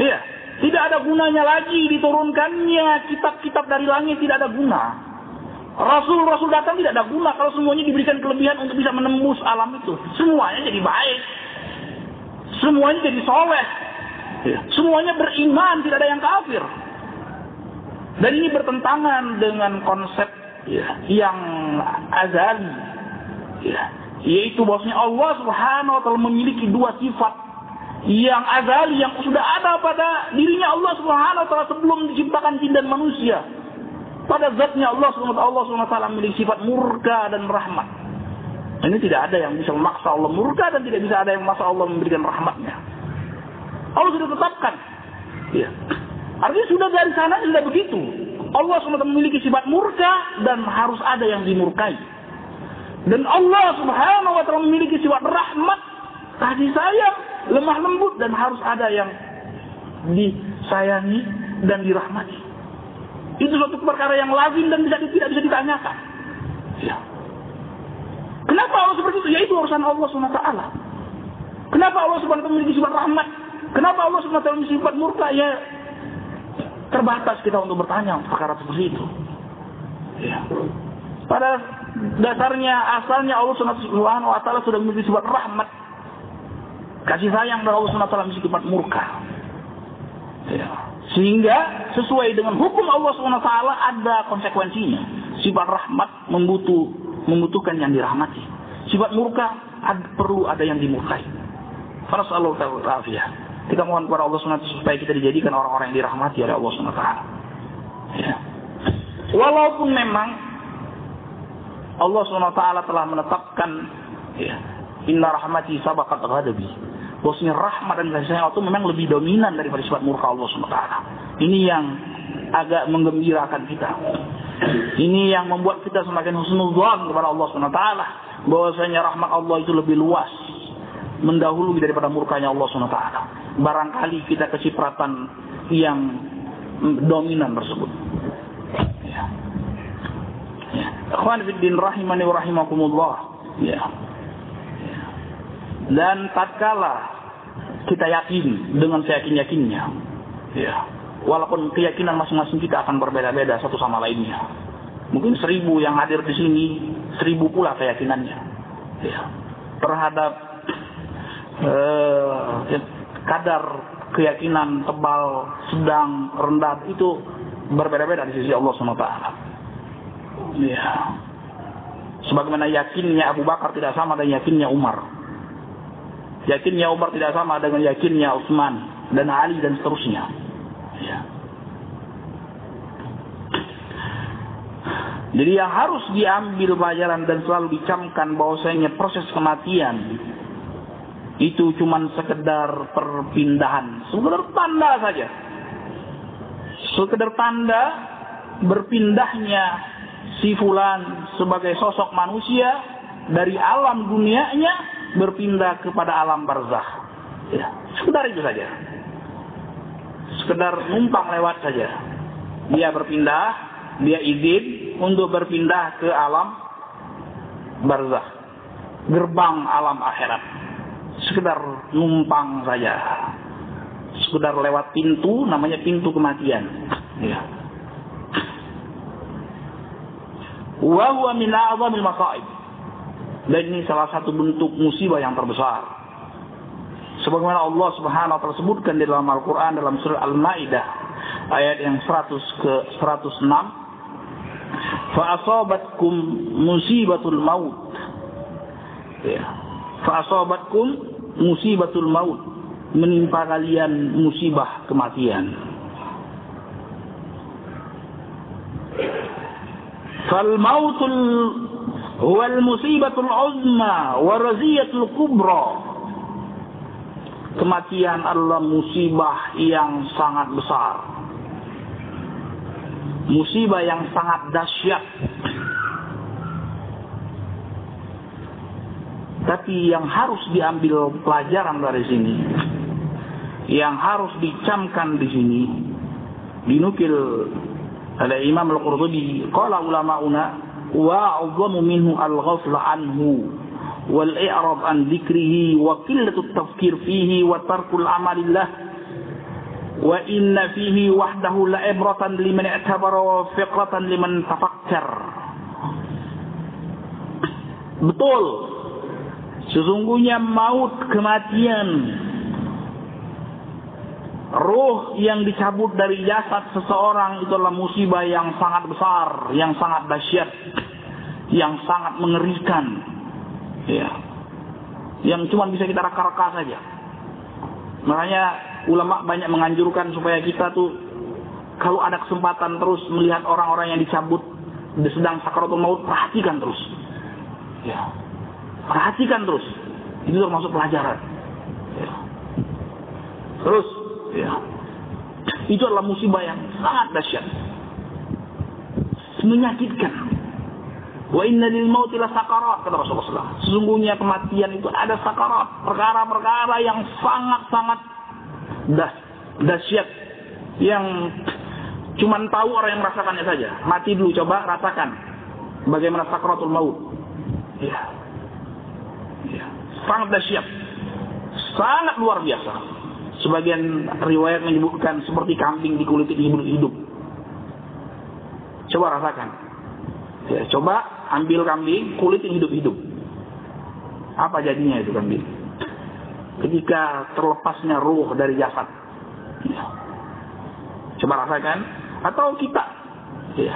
Iya, tidak ada gunanya lagi diturunkannya kitab-kitab dari langit tidak ada guna. Rasul-rasul datang tidak ada guna kalau semuanya diberikan kelebihan untuk bisa menembus alam itu. Semuanya jadi baik. Semuanya jadi soleh. Ya. Semuanya beriman, tidak ada yang kafir. Dan ini bertentangan dengan konsep ya, yang azali. Ya. Yaitu bahwasanya Allah subhanahu wa ta'ala memiliki dua sifat yang azali yang sudah ada pada dirinya Allah Subhanahu wa taala sebelum diciptakan jin dan manusia. Pada zatnya Allah Subhanahu Allah taala memiliki sifat murka dan rahmat. Ini tidak ada yang bisa memaksa Allah murka dan tidak bisa ada yang memaksa Allah memberikan rahmatnya. Allah sudah tetapkan. Ya. Artinya sudah dari sana sudah begitu. Allah SWT memiliki sifat murka dan harus ada yang dimurkai. Dan Allah Subhanahu wa memiliki sifat rahmat, kasih sayang lemah lembut dan harus ada yang disayangi dan dirahmati. Itu suatu perkara yang lazim dan bisa, tidak bisa ditanyakan. Ya. Kenapa Allah seperti itu? Ya itu urusan Allah SWT. Kenapa Allah SWT memiliki sifat rahmat? Kenapa Allah SWT memiliki sifat murka? Ya terbatas kita untuk bertanya perkara seperti itu. Ya. Pada dasarnya asalnya Allah SWT sudah memiliki sifat rahmat Kasih sayang dari Allah SWT sifat murka. Ya. Sehingga sesuai dengan hukum Allah SWT ada konsekuensinya. Sifat rahmat membutuh, membutuhkan yang dirahmati. Sifat murka ada, perlu ada yang dimurkai. Fasallahu ta'ala Kita mohon kepada Allah SWT supaya kita dijadikan orang-orang yang dirahmati oleh Allah SWT. Ya. Walaupun memang Allah SWT telah menetapkan ya, Inna rahmati sabakat ghadabi bahwasanya rahmat dan kasih sayang Allah memang lebih dominan daripada sifat murka Allah SWT. Ini yang agak menggembirakan kita. Ini yang membuat kita semakin husnuzan kepada Allah SWT. Bahwasanya rahmat Allah itu lebih luas. Mendahului daripada murkanya Allah SWT. Barangkali kita kecipratan yang dominan tersebut. Ya. Ya. Fiddin rahimani wa rahimakumullah. Ya. Dan tatkala kita yakin dengan seyakin-yakinnya, ya, walaupun keyakinan masing-masing kita akan berbeda-beda satu sama lainnya. Mungkin seribu yang hadir di sini, seribu pula keyakinannya. Ya. Terhadap eh, kadar keyakinan tebal, sedang, rendah itu berbeda-beda di sisi Allah SWT. Ya. Sebagaimana yakinnya Abu Bakar tidak sama dengan yakinnya Umar. Yakinnya Umar tidak sama dengan yakinnya Utsman dan Ali dan seterusnya. Ya. Jadi yang harus diambil pelajaran dan selalu dicamkan bahwasanya proses kematian itu cuma sekedar perpindahan, sekedar tanda saja. Sekedar tanda berpindahnya si fulan sebagai sosok manusia dari alam dunianya berpindah kepada alam barzah. Ya, sekedar itu saja. Sekedar numpang lewat saja. Dia berpindah, dia izin untuk berpindah ke alam barzah. Gerbang alam akhirat sekedar numpang saja. Sekedar lewat pintu, namanya pintu kematian. Ya. Wa huwa min a'zamil masa'ib. Dan ini salah satu bentuk musibah yang terbesar. Sebagaimana Allah Subhanahu wa taala sebutkan di dalam Al-Qur'an dalam surah Al-Maidah ayat yang 100 ke 106 fa asabatkum musibatul maut. Ya. Fa asabatkum musibatul maut. Menimpa kalian musibah kematian. Fal mautul huwa al musibatul uzma wa raziyatul kubra. Kematian adalah musibah yang sangat besar. Musibah yang sangat dahsyat. Tapi yang harus diambil pelajaran dari sini, yang harus dicamkan di sini, dinukil oleh Imam Al-Qurtubi, qala ulama'una wa 'azzamu minhu al-ghafla anhu wal i'rab an dzikrihi wa qillatu tafkir fihi wa tarkul amalillah wa inna fihi wahdahu la ibratan liman i'tabara wa fiqratan liman tafakkar betul. Sesungguhnya maut kematian Ruh yang dicabut dari jasad seseorang itu adalah musibah yang sangat besar, yang sangat dahsyat, yang sangat mengerikan. Ya. Yang cuma bisa kita raka-raka saja. Makanya ulama banyak menganjurkan supaya kita tuh kalau ada kesempatan terus melihat orang-orang yang dicabut sedang sakaratul maut, perhatikan terus. Ya. Perhatikan terus. Itu termasuk pelajaran. Ya. Terus, ya. Itu adalah musibah yang sangat dahsyat. Menyakitkan. Wa inna lil mauti la sakarat kata Rasulullah Sesungguhnya kematian itu ada sakarat, perkara-perkara yang sangat-sangat das dahsyat yang cuman tahu orang yang merasakannya saja. Mati dulu coba rasakan bagaimana sakaratul maut. Ya sangat dahsyat. Sangat luar biasa. Sebagian riwayat menyebutkan seperti kambing dikulitin hidup-hidup. Coba rasakan. Ya, coba ambil kambing, kulitin hidup-hidup. Apa jadinya itu kambing? Ketika terlepasnya ruh dari jasad. Ya. Coba rasakan. Atau kita. Ya,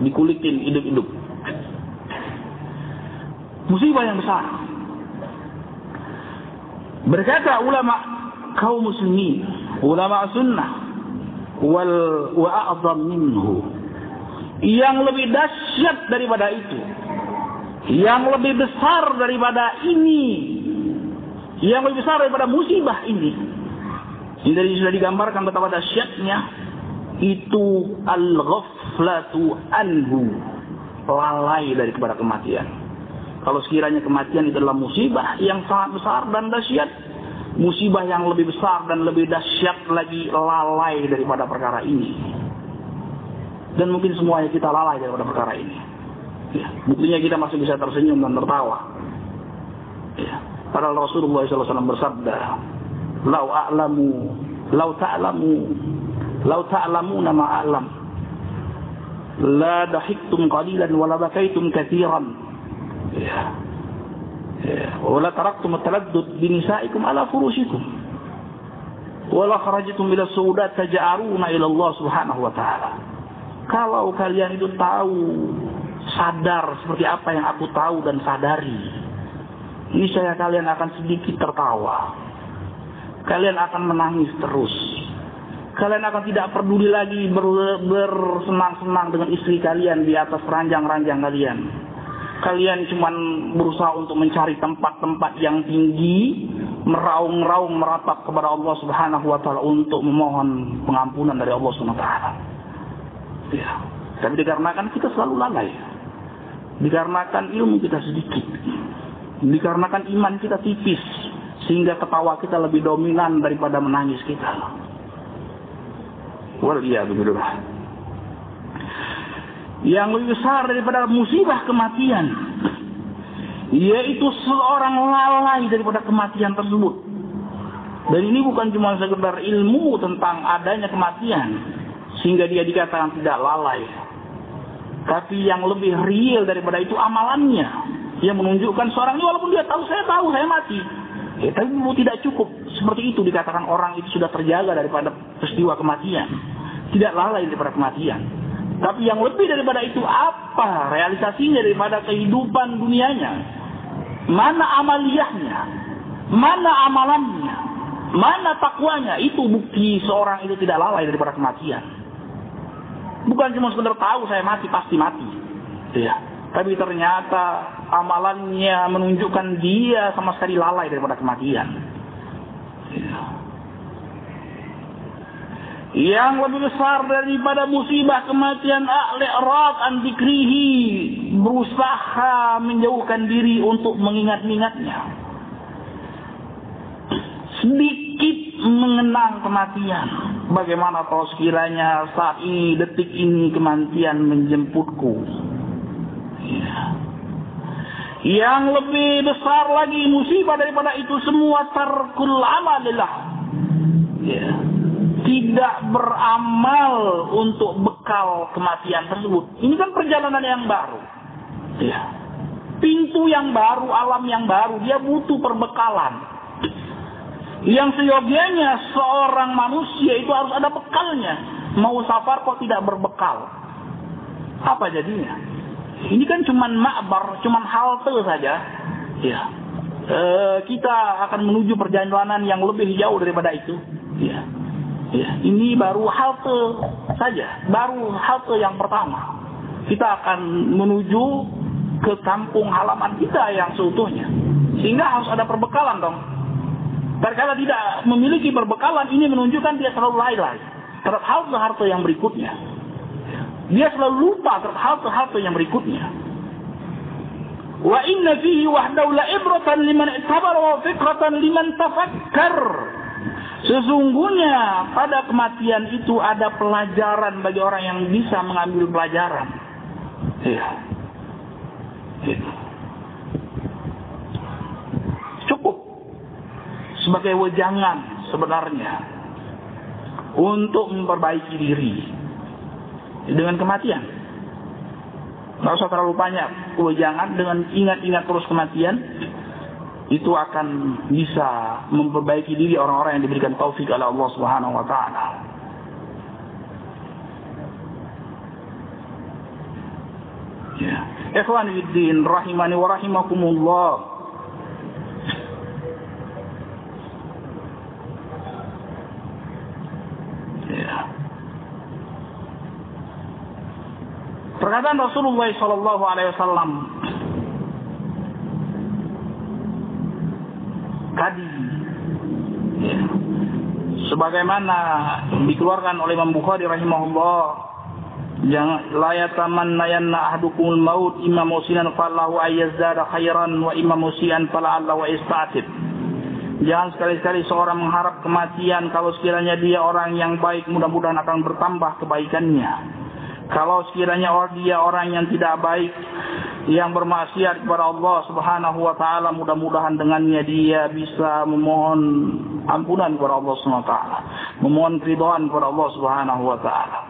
dikulitin hidup-hidup. Musibah yang besar. Berkata ulama kaum muslimin, ulama sunnah wal wa a'zam minhu. Yang lebih dahsyat daripada itu. Yang lebih besar daripada ini. Yang lebih besar daripada musibah ini. Ini dari sudah digambarkan betapa dahsyatnya itu al-ghaflatu anhu. Lalai dari kepada kematian. Kalau sekiranya kematian itu adalah musibah yang sangat besar dan dahsyat, musibah yang lebih besar dan lebih dahsyat lagi lalai daripada perkara ini. Dan mungkin semuanya kita lalai daripada perkara ini. Ya, buktinya kita masih bisa tersenyum dan tertawa. Ya. Padahal Rasulullah SAW bersabda, "Lau a'lamu, lau ta'lamu, lau ta'lamu nama a'lam, la dahiktum qalilan wa la bakaitum katsiran." Ya ولا تركتم التلذذ بنسائكم على فروشكم ولا خرجتم إلى السودات تجارون إلى الله سبحانه wa taala kalau kalian itu tahu sadar seperti apa yang aku tahu dan sadari ini saya kalian akan sedikit tertawa kalian akan menangis terus kalian akan tidak peduli lagi ber, bersenang-senang dengan istri kalian di atas ranjang-ranjang kalian kalian cuma berusaha untuk mencari tempat-tempat yang tinggi, meraung-raung meratap kepada Allah Subhanahu wa taala untuk memohon pengampunan dari Allah Subhanahu wa taala. Ya. Tapi dikarenakan kita selalu lalai. Dikarenakan ilmu kita sedikit. Dikarenakan iman kita tipis sehingga ketawa kita lebih dominan daripada menangis kita. Waliyadzubillah yang lebih besar daripada musibah kematian yaitu seorang lalai daripada kematian tersebut. Dan ini bukan cuma sekedar ilmu tentang adanya kematian sehingga dia dikatakan tidak lalai tapi yang lebih real daripada itu amalannya. Yang menunjukkan seorang ini walaupun dia tahu saya tahu saya mati. Ya, tapi tidak cukup. Seperti itu dikatakan orang itu sudah terjaga daripada peristiwa kematian. Tidak lalai daripada kematian tapi yang lebih daripada itu apa realisasinya daripada kehidupan dunianya? Mana amaliyahnya? Mana amalannya? Mana takwanya? Itu bukti seorang itu tidak lalai daripada kematian. Bukan cuma sekedar tahu saya mati pasti mati. Ya. Tapi ternyata amalannya menunjukkan dia sama sekali lalai daripada kematian. Yang lebih besar daripada musibah kematian a'li'rad an berusaha menjauhkan diri untuk mengingat-ingatnya. Sedikit mengenang kematian. Bagaimana kalau sekiranya saat ini detik ini kematian menjemputku? Ya. yang lebih besar lagi musibah daripada itu semua tarkul amalillah ya tidak beramal untuk bekal kematian tersebut. Ini kan perjalanan yang baru. Ya. Pintu yang baru, alam yang baru, dia butuh perbekalan. Yang seyogianya seorang manusia itu harus ada bekalnya. Mau safar kok tidak berbekal. Apa jadinya? Ini kan cuman makbar, cuman halte saja. Ya. E, kita akan menuju perjalanan yang lebih jauh daripada itu. Ya Ya, ini baru halte saja, baru halte yang pertama. Kita akan menuju ke kampung halaman kita yang seutuhnya. Sehingga harus ada perbekalan dong. Terkala tidak memiliki perbekalan, ini menunjukkan dia selalu lalai terhadap halte-halte yang berikutnya. Dia selalu lupa terhadap halte-halte yang berikutnya. Wa inna fihi wahdahu la ibratan liman itabara wa fikratan liman tafakkar. Sesungguhnya pada kematian itu ada pelajaran bagi orang yang bisa mengambil pelajaran. Ya. Cukup sebagai wejangan sebenarnya untuk memperbaiki diri dengan kematian. Tidak usah terlalu banyak wejangan dengan ingat-ingat terus kematian itu akan bisa memperbaiki diri orang-orang yang diberikan taufik oleh Allah Subhanahu wa taala. Ya. Ikhwan fiddin rahimani wa rahimakumullah. Ya. Perkataan Rasulullah sallallahu alaihi wasallam tadi. Ya. Sebagaimana dikeluarkan oleh Imam Bukhari rahimahullah, jangan la yatamanna yanna ahdukumul maut imam musian falahu ayyazdada khairan wa imam musian fala Allah wa istatib. Jangan sekali-sekali seorang mengharap kematian kalau sekiranya dia orang yang baik mudah-mudahan akan bertambah kebaikannya. Kalau sekiranya dia orang yang tidak baik yang bermaksiat kepada Allah Subhanahu wa taala mudah-mudahan dengannya dia bisa memohon ampunan kepada Allah Subhanahu wa taala, memohon keridhaan kepada Allah Subhanahu wa taala.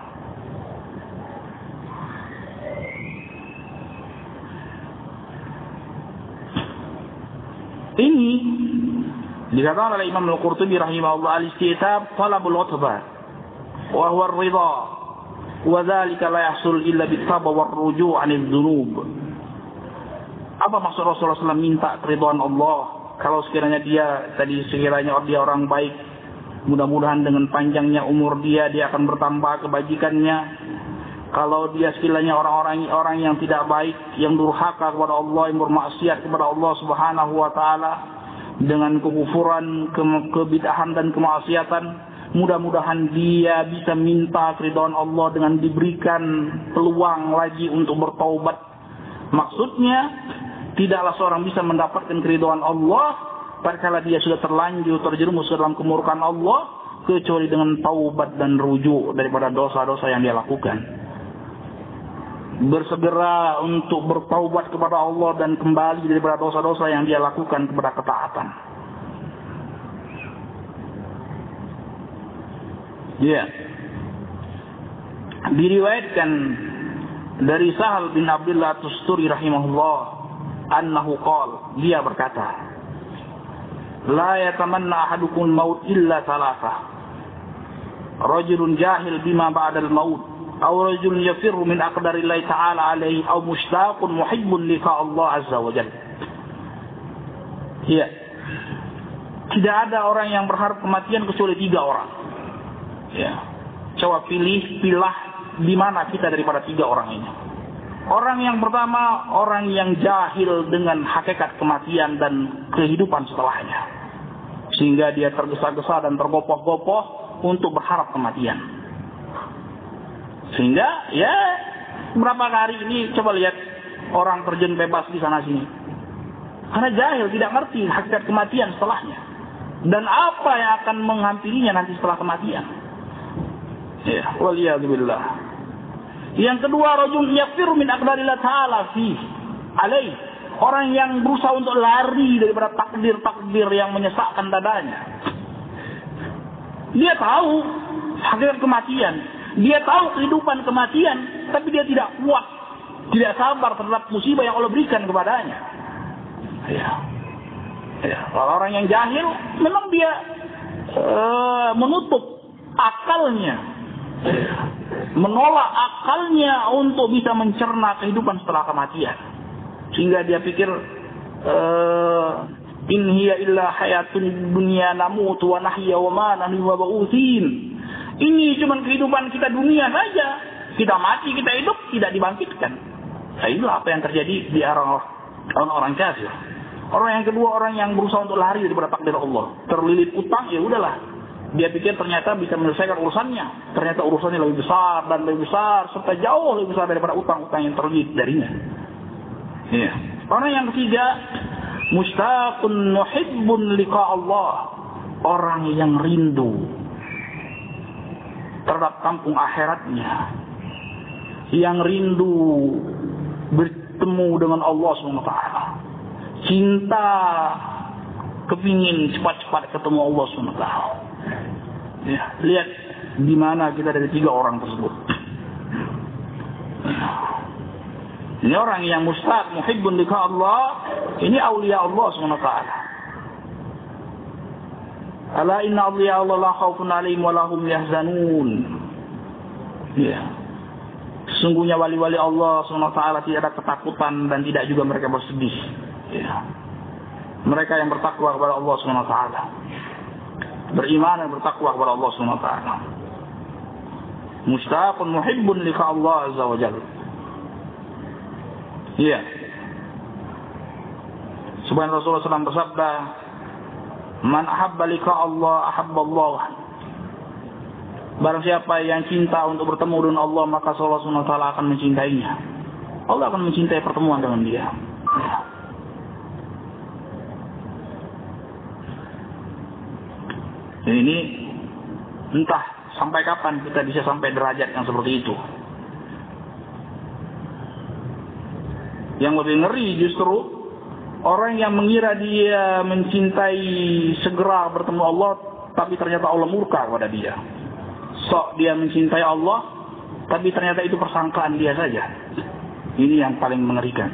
Ini dikatakan oleh Imam Al-Qurtubi rahimahullah al-istitab talabul utbah wa huwa ar-ridha yahsul illa bit-tawbah war-ruju' 'anil dhunub. Apa maksud Rasulullah SAW minta keridhaan Allah? Kalau sekiranya dia tadi sekiranya dia orang baik mudah-mudahan dengan panjangnya umur dia dia akan bertambah kebajikannya. Kalau dia sekiranya orang-orang orang yang tidak baik yang durhaka kepada Allah yang bermaksiat kepada Allah Subhanahu wa taala dengan kekufuran, ke kebidahan dan kemaksiatan, mudah-mudahan dia bisa minta keridhaan Allah dengan diberikan peluang lagi untuk bertaubat. Maksudnya, tidaklah seorang bisa mendapatkan keridhaan Allah tatkala dia sudah terlanjur terjerumus dalam kemurkaan Allah kecuali dengan taubat dan rujuk daripada dosa-dosa yang dia lakukan bersegera untuk bertaubat kepada Allah dan kembali daripada dosa-dosa yang dia lakukan kepada ketaatan. Ya. Yeah. Diriwayatkan dari Sahal bin Abdullah Tusturi rahimahullah annahu qal dia berkata La yatamanna ahadukum maut illa thalatha Rajulun jahil bima ba'dal maut أو رجل يفر من أقدار الله تعالى عليه أو مشتاق محب لقاء الله عز وجل Ya. Tidak ada orang yang berharap kematian kecuali tiga orang. Ya. Coba pilih, pilah di mana kita daripada tiga orang ini. Orang yang pertama, orang yang jahil dengan hakikat kematian dan kehidupan setelahnya. Sehingga dia tergesa-gesa dan tergopoh-gopoh untuk berharap kematian. Sehingga ya berapa hari ini coba lihat orang terjun bebas di sana sini. Karena jahil tidak ngerti hakikat kematian setelahnya. Dan apa yang akan menghampirinya nanti setelah kematian. Ya, waliyadzubillah. Yang kedua, rajul yafir min aqdarillah ta'ala fi alaih. Orang yang berusaha untuk lari daripada takdir-takdir yang menyesakkan dadanya. Dia tahu hakikat kematian. Dia tahu kehidupan kematian, tapi dia tidak kuat, tidak sabar terhadap musibah yang Allah berikan kepadanya. Ya. Ya. Kalau orang yang jahil, memang dia uh, menutup akalnya, menolak akalnya untuk bisa mencerna kehidupan setelah kematian, sehingga dia pikir uh, in hiya illa dunya namutu wa nahya wa ma nahnu ini cuma kehidupan kita dunia saja. Kita mati, kita hidup, tidak dibangkitkan. Nah, inilah apa yang terjadi di orang-orang kafir. Orang yang kedua, orang yang berusaha untuk lari daripada takdir Allah. Terlilit utang, ya udahlah. Dia pikir ternyata bisa menyelesaikan urusannya. Ternyata urusannya lebih besar dan lebih besar. Serta jauh lebih besar daripada utang-utang yang terlilit darinya. Ya. Orang yang ketiga, mustaqun muhibbun liqa Allah. Orang yang rindu terhadap kampung akhiratnya yang rindu bertemu dengan Allah SWT cinta kepingin cepat-cepat ketemu Allah SWT ya, lihat di mana kita dari tiga orang tersebut ini orang yang mustaq muhibbun lika Allah ini aulia Allah SWT Ala inna awliya Allah la khawfun alaihim wa lahum yahzanun. Ya. Sesungguhnya wali-wali Allah SWT tidak ada ketakutan dan tidak juga mereka bersedih. Ya. Mereka yang bertakwa kepada Allah SWT. Beriman dan bertakwa kepada Allah SWT. Mustaqun muhibbun lika Allah Azza wa Jalla. Iya. Subhan Rasulullah SAW bersabda, Man ahabba lika Allah ahabba Allah. Barang siapa yang cinta untuk bertemu dengan Allah maka Allah SWT akan mencintainya. Allah akan mencintai pertemuan dengan dia. Ini entah sampai kapan kita bisa sampai derajat yang seperti itu. Yang lebih ngeri justru orang yang mengira dia mencintai segera bertemu Allah, tapi ternyata Allah murka kepada dia. Sok dia mencintai Allah, tapi ternyata itu persangkaan dia saja. Ini yang paling mengerikan.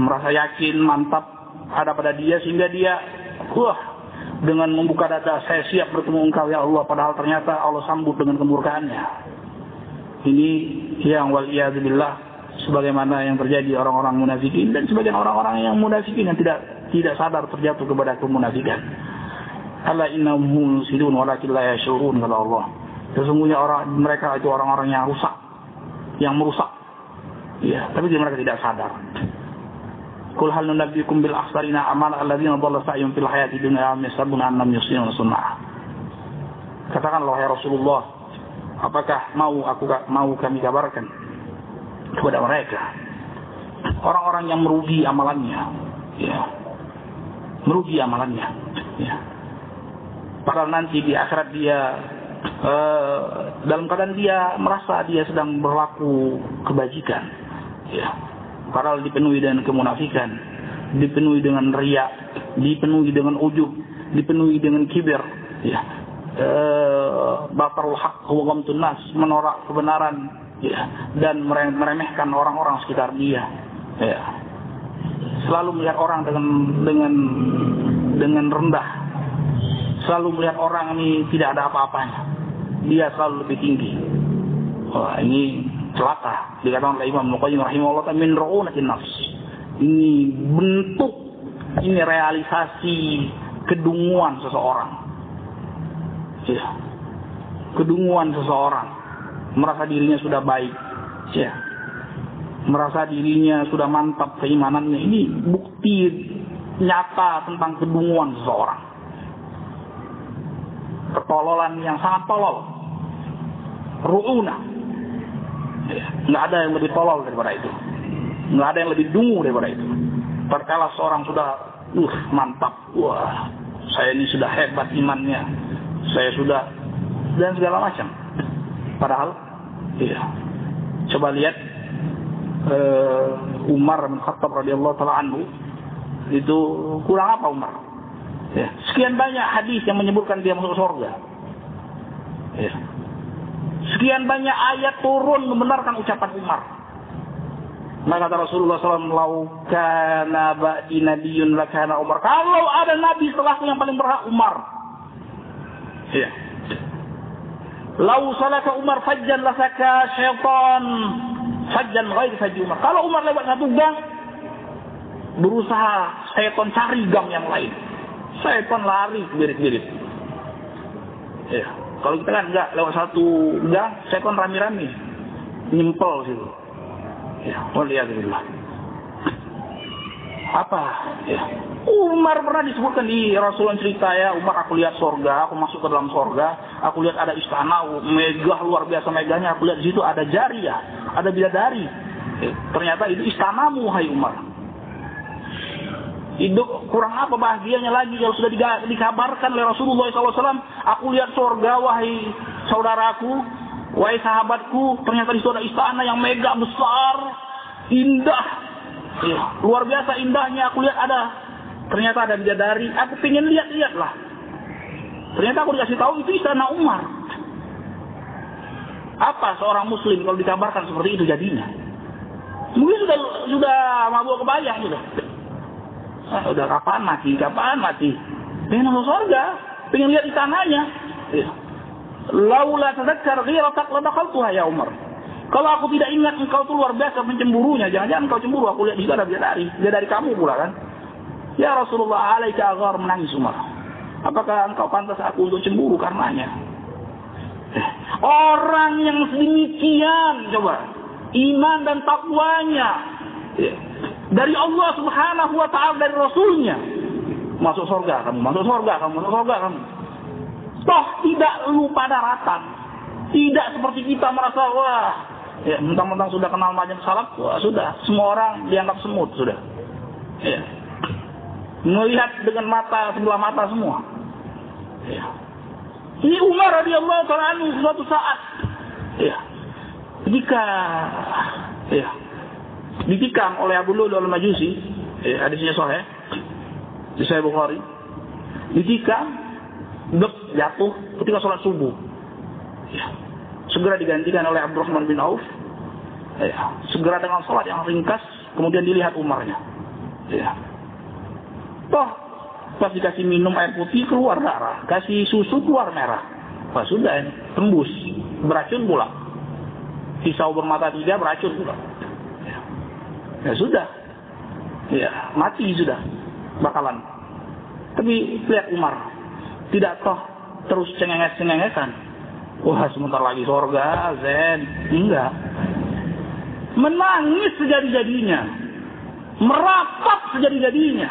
Merasa yakin, mantap ada pada dia sehingga dia, wah, dengan membuka dada, saya siap bertemu engkau ya Allah. Padahal ternyata Allah sambut dengan kemurkaannya. Ini yang waliyadzubillah sebagaimana yang terjadi orang-orang munafikin dan sebagian orang-orang yang munafikin yang tidak tidak sadar terjatuh kepada kemunafikan. Ala innahum sidun walakin la yashurun kata Allah. Sesungguhnya orang mereka itu orang-orang yang rusak, yang merusak. Ya, tapi mereka tidak sadar. Kul hal nunabbiukum bil akhsarina amal alladziina dhalla sa'yuhum fil hayati dunya wa yasabuna annam yusinu sunnah. Katakanlah ya Rasulullah, apakah mau aku mau kami kabarkan kepada mereka? Orang-orang yang merugi amalannya ya merugi amalannya ya. Padahal nanti di akhirat dia uh, dalam keadaan dia merasa dia sedang berlaku kebajikan ya padahal dipenuhi dengan kemunafikan dipenuhi dengan riak dipenuhi dengan ujub dipenuhi dengan kibir ya uh, batarul haq wa nas menolak kebenaran ya, dan meremehkan orang-orang sekitar dia. Ya. Selalu melihat orang dengan dengan dengan rendah. Selalu melihat orang ini tidak ada apa-apanya. Dia selalu lebih tinggi. Wah, ini celaka. Dikatakan oleh Imam Muqayyim rahimahullah min ru'unatin nafs. Ini bentuk, ini realisasi kedunguan seseorang. Ya. Kedunguan seseorang merasa dirinya sudah baik, ya, merasa dirinya sudah mantap keimanannya. Ini bukti nyata tentang kedunguan seseorang. Ketololan yang sangat tolol. Ru'una. Nggak ada yang lebih tolol daripada itu. Nggak ada yang lebih dungu daripada itu. Perkala seorang sudah, uh, mantap. Wah, saya ini sudah hebat imannya. Saya sudah, dan segala macam. Padahal, iya. Coba lihat uh, Umar bin Khattab radhiyallahu taala anhu itu kurang apa Umar? Ya. Sekian banyak hadis yang menyebutkan dia masuk surga. Ya. Sekian banyak ayat turun membenarkan ucapan Umar. Maka kata Rasulullah SAW, Lau kana ba'di nabiyun lakana Umar. Kalau ada nabi setelahku yang paling berhak Umar. Ya. Lau salaka Umar fajjan lasaka syaitan fajjan ghair fajji Umar. Kalau Umar lewat satu gang, berusaha syaitan cari gang yang lain. Syaitan lari birit-birit. Ya. Kalau kita kan enggak lewat satu gang, syaitan rami-rami. Nyempel situ. Ya, waliyadzubillah. Apa? Ya. Umar pernah disebutkan di Rasulullah cerita ya, Umar aku lihat sorga, aku masuk ke dalam sorga, aku lihat ada istana megah luar biasa megahnya, aku lihat di situ ada jariah, ada bidadari. Eh, ternyata itu istanamu, hai Umar. Hidup kurang apa bahagianya lagi kalau sudah dikabarkan oleh Rasulullah SAW. Aku lihat sorga, wahai saudaraku, wahai sahabatku, ternyata di ada istana yang megah besar, indah, ya, luar biasa indahnya. Aku lihat ada Ternyata ada bidadari, aku pengen lihat-lihat lah. Ternyata aku dikasih tahu itu istana Umar. Apa seorang muslim kalau dikabarkan seperti itu jadinya? Mungkin sudah sudah mabuk kebayang sudah. Ah, udah kapan mati? Kapan mati? Pengen masuk surga, pengen lihat istananya. Ya. Laula tadakkar ghiratak tuh ya Umar. Kalau aku tidak ingat engkau tuh luar biasa mencemburunya, jangan-jangan engkau cemburu, aku lihat di sana bidadari, dari kamu pula kan. Ya Rasulullah alaika agar menangis Umar. Apakah engkau pantas aku untuk cemburu karenanya? Eh, orang yang sedemikian coba iman dan takwanya ya, dari Allah Subhanahu wa taala dari rasulnya masuk surga kamu masuk surga kamu masuk surga kamu toh tidak lupa daratan tidak seperti kita merasa wah ya mentang-mentang sudah kenal macam salaf wah sudah semua orang dianggap semut sudah ya melihat dengan mata sebelah mata semua. Ya. Ini Umar radhiyallahu taala suatu saat ya. Ketika ya ditikam oleh Abu Lulu al-Majusi, ya, hadisnya sahih di Sahih Bukhari. Ditikam, dek jatuh ketika sholat subuh. Ya. Segera digantikan oleh Abdurrahman bin Auf. Ya. Segera dengan sholat yang ringkas, kemudian dilihat Umarnya. Ya. Toh, pas dikasih minum air putih keluar darah, kasih susu keluar merah. Pas sudah tembus, beracun pula. Pisau bermata tiga beracun pula. Ya, sudah, ya mati sudah, bakalan. Tapi lihat Umar, tidak toh terus cengenges-cengengesan. Wah sebentar lagi sorga, zen. Enggak. Menangis sejadi-jadinya. Merapat sejadi-jadinya.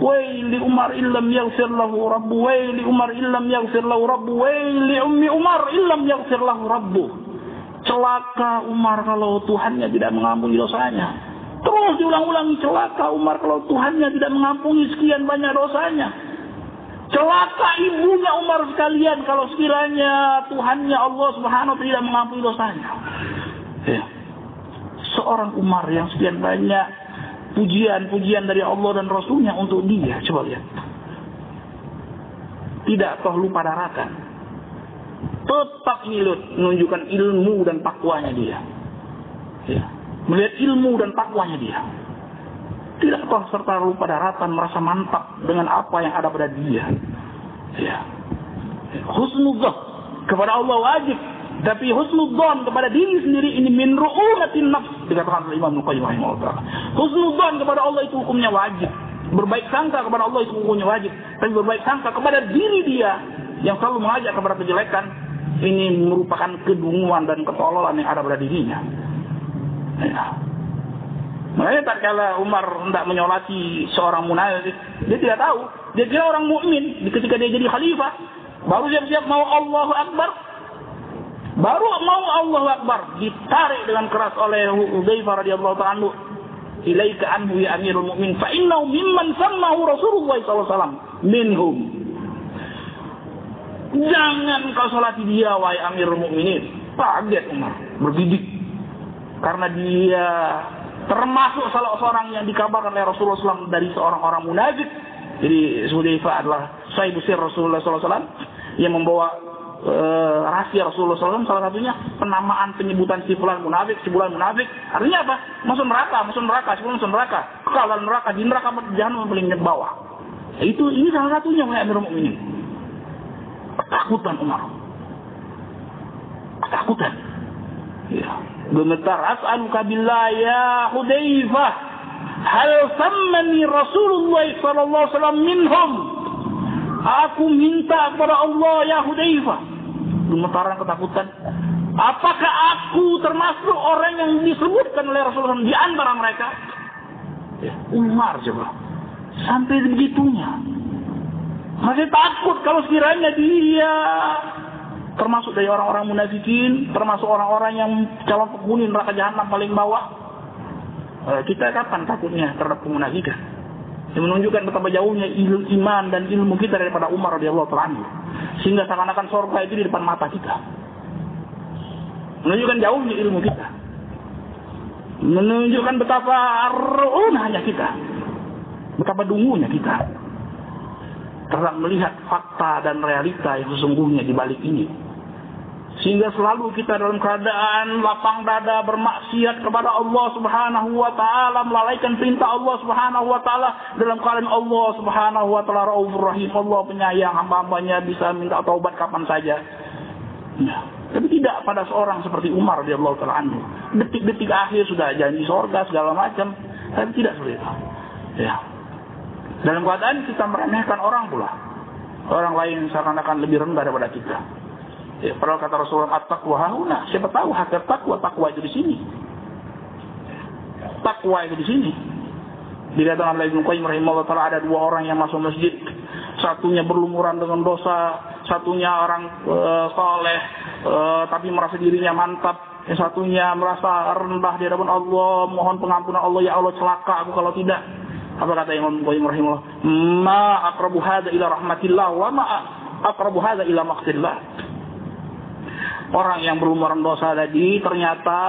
Waili Umar illam yaghfir lahu rabbu waili Umar illam yaghfir lahu rabbu waili ummi Umar illam yaghfir lahu rabbu celaka Umar kalau Tuhannya tidak mengampuni dosanya terus diulang-ulangi celaka Umar kalau Tuhannya tidak mengampuni sekian banyak dosanya celaka ibunya Umar sekalian kalau sekiranya Tuhannya Allah Subhanahu wa tidak mengampuni dosanya ya. seorang Umar yang sekian banyak pujian-pujian dari Allah dan Rasulnya untuk dia. Coba lihat. Tidak toh lupa daratan. Tetap ngilut menunjukkan ilmu dan takwanya dia. Ya. Melihat ilmu dan takwanya dia. Tidak toh serta lupa daratan merasa mantap dengan apa yang ada pada dia. Ya. Husnuzah kepada Allah wajib tapi husnudzon kepada diri sendiri ini min ru'umatin nafs dikatakan oleh Imam rahimahullah. Husnudzon kepada Allah itu hukumnya wajib. Berbaik sangka kepada Allah itu hukumnya wajib. Tapi berbaik sangka kepada diri dia yang selalu mengajak kepada kejelekan ini merupakan kedunguan dan ketololan yang ada pada dirinya. Ya. Makanya tak kala Umar hendak menyolati seorang munafik, dia tidak tahu. Dia kira orang mukmin ketika dia jadi khalifah, baru siap-siap mau Allahu Akbar, Baru mau Allah Akbar ditarik dengan keras oleh Hudzaifah radhiyallahu taala ilaika anhu ya amirul mu'min fa innahu mimman sammahu Rasulullah sallallahu alaihi wasallam minhum Jangan kau salati dia wahai amirul mu'minin. Kaget Umar, berbidik. Karena dia termasuk salah seorang yang dikabarkan oleh Rasulullah SAW dari seorang orang munafik. Jadi Hudzaifah adalah sahibu sir Rasulullah SAW yang membawa uh, rahasia Rasulullah SAW salah satunya penamaan penyebutan si fulan munafik, si fulan munafik. Artinya apa? Masuk neraka, masuk neraka, si fulan masuk neraka. Kalau neraka di neraka jahanam paling bawah. Itu ini salah satunya yang Amirul Mukminin. Ketakutan Umar. Ketakutan. Ya. Gemetar as'aluka billah ya Hudzaifah. Hal sammani Rasulullah sallallahu alaihi minhum? Aku minta kepada Allah ya Hudzaifah gemetaran ketakutan. Apakah aku termasuk orang yang disebutkan oleh Rasulullah di antara mereka? Ya, Umar coba. Sampai begitunya. Masih takut kalau sekiranya dia termasuk dari orang-orang munafikin, termasuk orang-orang yang calon penghuni neraka jahanam paling bawah. Eh, kita kapan takutnya terhadap kemunafikan? Yang menunjukkan betapa jauhnya ilmu iman dan ilmu kita daripada Umar radhiyallahu taala. Sehingga seakan-akan sorga itu di depan mata kita. Menunjukkan jauhnya ilmu kita. Menunjukkan betapa hanya kita. Betapa dungunya kita. Terang melihat fakta dan realita yang sesungguhnya di balik ini. Sehingga selalu kita dalam keadaan lapang dada bermaksiat kepada Allah Subhanahu wa taala, melalaikan perintah Allah Subhanahu wa taala dalam keadaan Allah Subhanahu wa taala Raufur Rahim, Allah penyayang hamba-hambanya bisa minta taubat kapan saja. Nah, tapi tidak pada seorang seperti Umar radhiyallahu taala. Detik-detik akhir sudah janji sorga segala macam, tapi tidak seperti itu. Ya. Dalam keadaan kita meremehkan orang pula. Orang lain seakan-akan lebih rendah daripada kita. Ya, padahal kata Rasulullah at-taqwa hauna. Siapa tahu hakikat takwa, takwa itu di sini. Takwa itu di sini. Dikatakan oleh Ibnu Qayyim rahimahullah taala ada dua orang yang masuk masjid. Satunya berlumuran dengan dosa, satunya orang e, soleh e, tapi merasa dirinya mantap. Yang satunya merasa rendah di hadapan Allah, mohon pengampunan Allah, ya Allah celaka aku kalau tidak. Apa kata Imam Qayyim rahimahullah? Ma aqrabu hadza ila rahmatillah wa ma aqrabu hadza ila maqtillah. Orang yang berlumuran dosa tadi ternyata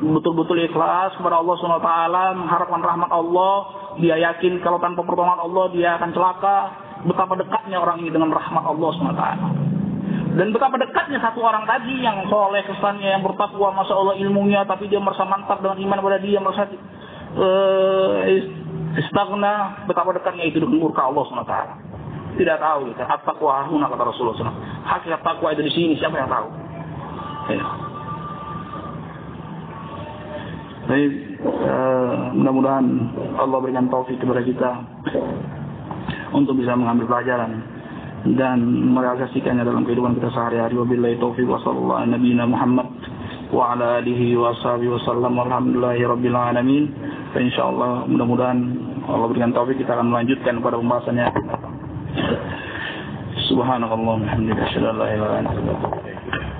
betul-betul ikhlas kepada Allah taala, mengharapkan rahmat Allah, dia yakin kalau tanpa pertolongan Allah dia akan celaka. Betapa dekatnya orang ini dengan rahmat Allah taala. Dan betapa dekatnya satu orang tadi yang soleh kesannya, yang bertakwa, masa Allah ilmunya, tapi dia merasa mantap dengan iman pada dia, merasa uh, istagna, betapa dekatnya itu dengan murka Allah SWT. Tidak tahu kita. At-taqwa huna kata Rasulullah SAW. Hakikat takwa itu di sini, siapa yang tahu? Ya. Baik, uh, mudah-mudahan Allah berikan taufik kepada kita untuk bisa mengambil pelajaran dan merealisasikannya dalam kehidupan kita sehari-hari. Wabillahi taufiq wa sallallahu Muhammad ala alihi wa sahbihi wa sallam alhamdulillahi rabbil alamin. Dan insyaallah mudah-mudahan Allah berikan taufik kita akan melanjutkan pada pembahasannya. Subhanallah, alhamdulillah, illallah.